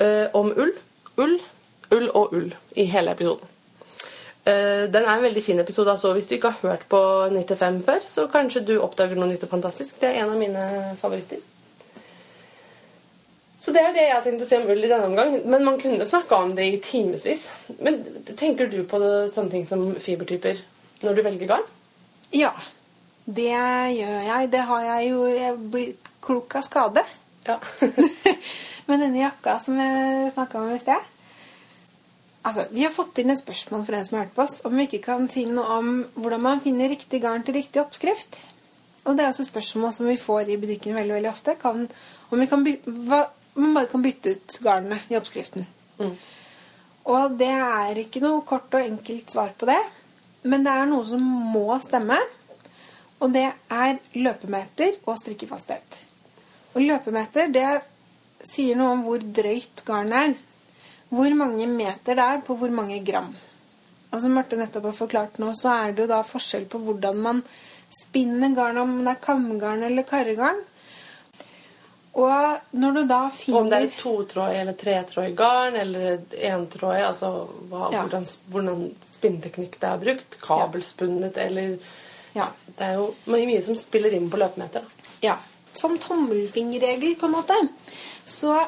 uh, om ull. Ull, ull og ull i hele episoden. Uh, Den er en veldig fin episode. altså Hvis du ikke har hørt på 95 før, så kanskje du oppdager noe nytt og fantastisk. Det er en av mine favoritter. Så det er det jeg har tenkt å si om ull i denne omgang. Men man kunne snakka om det i timevis. Men tenker du på det, sånne ting som fibertyper når du velger garn? ja. Det gjør jeg. Det har jeg jo jeg blir blitt klok av skade. Ja. *laughs* Men denne jakka som jeg snakka om i sted Altså, Vi har fått inn et spørsmål fra en som har hørt på oss, om vi ikke kan si noe om hvordan man finner riktig garn til riktig oppskrift. Og det er altså spørsmål som vi får i butikken veldig veldig ofte. Kan, om vi kan hva, man bare kan bytte ut garnene i oppskriften. Mm. Og det er ikke noe kort og enkelt svar på det. Men det er noe som må stemme. Og det er løpemeter og strikkefasthet. Og løpemeter det sier noe om hvor drøyt garnet er. Hvor mange meter det er på hvor mange gram. Og som Marte nettopp har forklart nå, så er det jo da forskjell på hvordan man spinner garn, om det er kamgarn eller karregarn. Og når du da finner Om det er to totråd eller tretråd garn eller entråd, altså hva, Ja. hvordan, hvordan spinneteknikk det er brukt. Kabelspunnet eller Ja. Det er jo mye som spiller inn på løpemeter. Ja. Som tommelfingerregel, på en måte. Så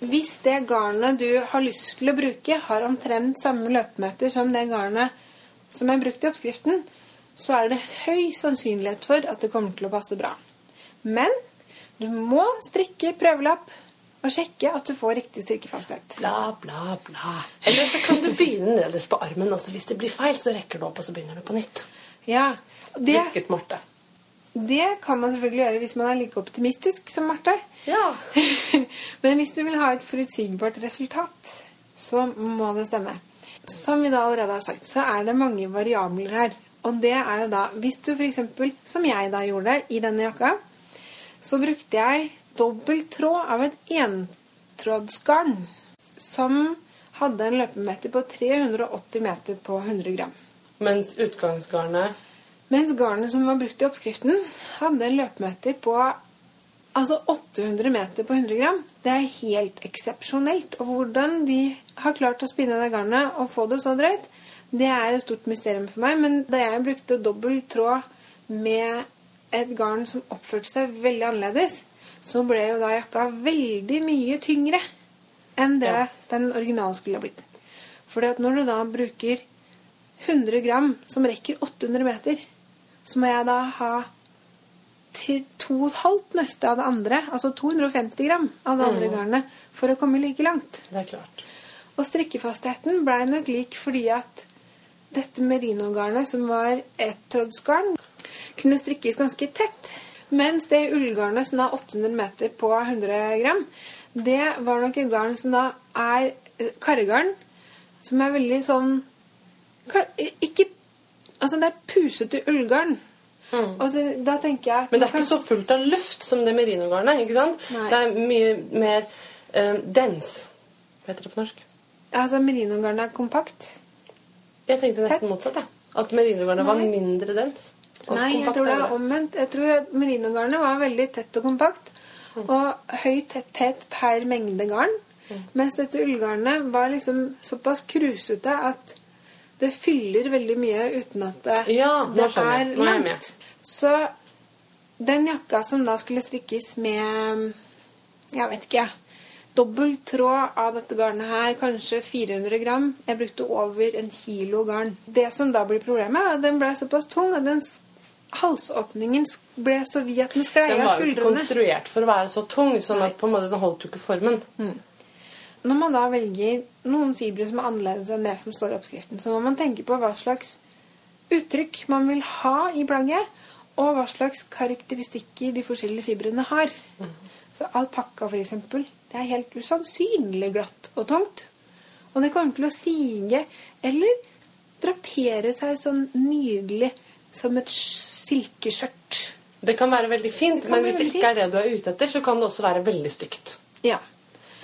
hvis det garnet du har lyst til å bruke, har omtrent samme løpemeter som det garnet som er brukt i oppskriften, så er det høy sannsynlighet for at det kommer til å passe bra. Men du må strikke prøvelapp og sjekke at du får riktig strikkefasthet. Bla, bla, bla. Eller så kan du begynne nederst på armen, Også. hvis det blir feil, så rekker du opp, og så begynner du på nytt. Ja, det, Hvisket Marte. det kan man selvfølgelig gjøre hvis man er like optimistisk som Marte. Ja. *laughs* Men hvis du vil ha et forutsigbart resultat, så må det stemme. Som vi da allerede har sagt, så er det mange variabler her. Og det er jo da Hvis du f.eks., som jeg da gjorde i denne jakka, så brukte jeg dobbel tråd av et entrådsgarn som hadde en løpemeter på 380 meter på 100 gram. Mens utgangsgarnet Mens garnet som var brukt i oppskriften, hadde en løpemeter på altså 800 meter på 100 gram. Det er helt eksepsjonelt. Og hvordan de har klart å spinne det garnet og få det så drøyt, det er et stort mysterium for meg. Men da jeg brukte dobbel tråd med et garn som oppførte seg veldig annerledes, så ble jo da jakka veldig mye tyngre enn det Ja. den originalen skulle ha blitt. Fordi at når du da bruker 100 gram som rekker 800 meter, så må jeg da ha til to og et halvt nøste av det andre, altså 250 gram av det andre garnet, for å komme like langt. Det er klart. Og strikkefastheten blei nok lik fordi at dette merinogarnet, som var ettrådsgarn, kunne strikkes ganske tett. Mens det ullgarnet som da er 800 meter på 100 gram, det var nok et garn som da er eh, karregarn, som er veldig sånn Ikke Altså, det er pusete ullgarn. Og det, da tenker jeg at Mm. Men det er kan ikke så fullt av luft som det merinogarnet. ikke sant? Nei. Det er mye mer uh, dens. Hva heter det på norsk? Altså, merinogarnet er kompakt. Jeg tenkte nesten Tett. motsatt. Ja. At merinogarnet var mindre dens. Nei, jeg tror det er omvendt. Jeg tror merinogarnet var veldig tett og kompakt. Og høy tetthet per mengde garn. Mens dette ullgarnet var liksom såpass krusete at det fyller veldig mye uten at det, Ja, det er langt. Så den jakka som da skulle strikkes med Jeg vet ikke. Dobbel tråd av dette garnet her, kanskje 400 gram. Jeg brukte over en kilo garn. Det som da blir problemet, er at den ble såpass tung at den halsåpningen ble så vid at den sklei Den var jo konstruert for å være så tung, sånn at på en måte den holdt jo ikke formen. Når man da velger noen fibre som er annerledes enn det som står i oppskriften, så må man tenke på hva slags uttrykk man vil ha i plagget, og hva slags karakteristikker de forskjellige fibrene har. Så alpakka, eksempel, det er helt usannsynlig glatt og tungt. Og det kommer til å sige eller drapere seg sånn nydelig som et silkeskjørt. Det kan være veldig fint, men hvis det ikke er det du er ute etter, så kan det også være veldig stygt. Ja.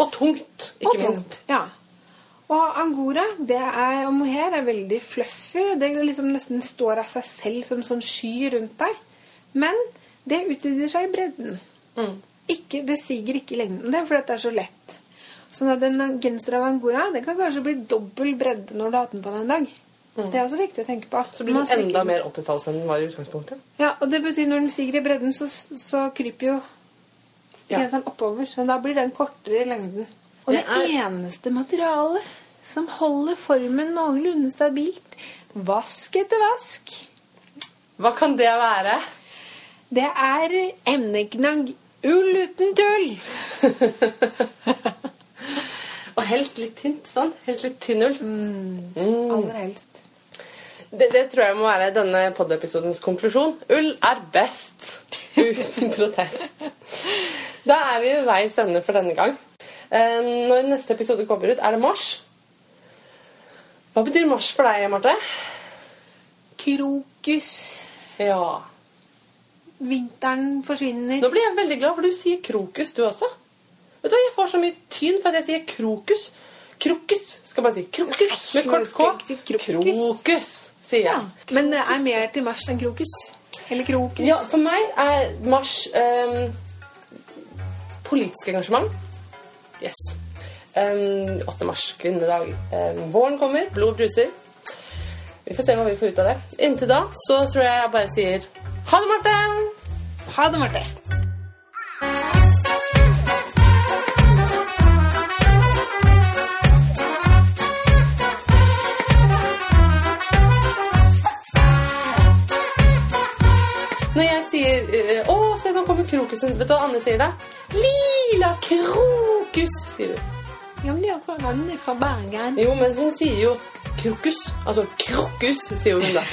Og tungt, ikke og minst. tungt. Ja. Og angora det er, og mohair er veldig fluffy. Det liksom nesten står av seg selv som sånn sky rundt deg. Men det utvider seg i bredden. Mm. Ikke, det siger ikke i lengden. Det er fordi det er så lett. Sånn at en genser av angora det kan kanskje bli dobbel bredde når du har hatt den på deg en dag. Det er også viktig å tenke på. Så blir det enda mer 80-talls enn den var i utgangspunktet. Ja, og det betyr når den stiger i bredden, så, så kryper jo Ja. oppover. Så da blir den kortere i lengden. Og det, Det er- eneste materialet som holder formen noenlunde stabilt, vask etter vask, Hva kan det være? det er emneknagg ull uten tull. *laughs* Og helst litt tynt, sant? Helst litt tynn ull. Mm. Aller helst. Det, det tror jeg må være denne pod-episodens konklusjon. Ull er best. *laughs* Uten protest. Da er vi ved veis ende for denne gang. Eh, Når neste episode kommer ut, er det mars. Hva betyr mars for deg, Marte? Krokus. Ja. Vinteren forsvinner. Nå blir jeg veldig glad, for du sier krokus, du også. Vet du hva, Jeg får så mye tyn for at jeg sier krokus. Krokus skal man si. Krokus med kort K. krokus. Krokus, jeg. Ja. Men det er mer til mars enn krokus. Eller krokus. Ja, for meg er mars um, politisk engasjement. Yes. Um, 8. mars, kvinnedag. Um, våren kommer, blod bruser. Vi får se hva vi får ut av det. Inntil da så tror jeg jeg bare sier ha det, Marte! Ha det, Marte. nå kommer krokusen. Vet du hva Anne sier det? Lila krokus, sier hun. Ja, men det er fra Anne fra Bergen. Jo, men hun sier jo krokus. Altså krokus, sier hun da. *laughs*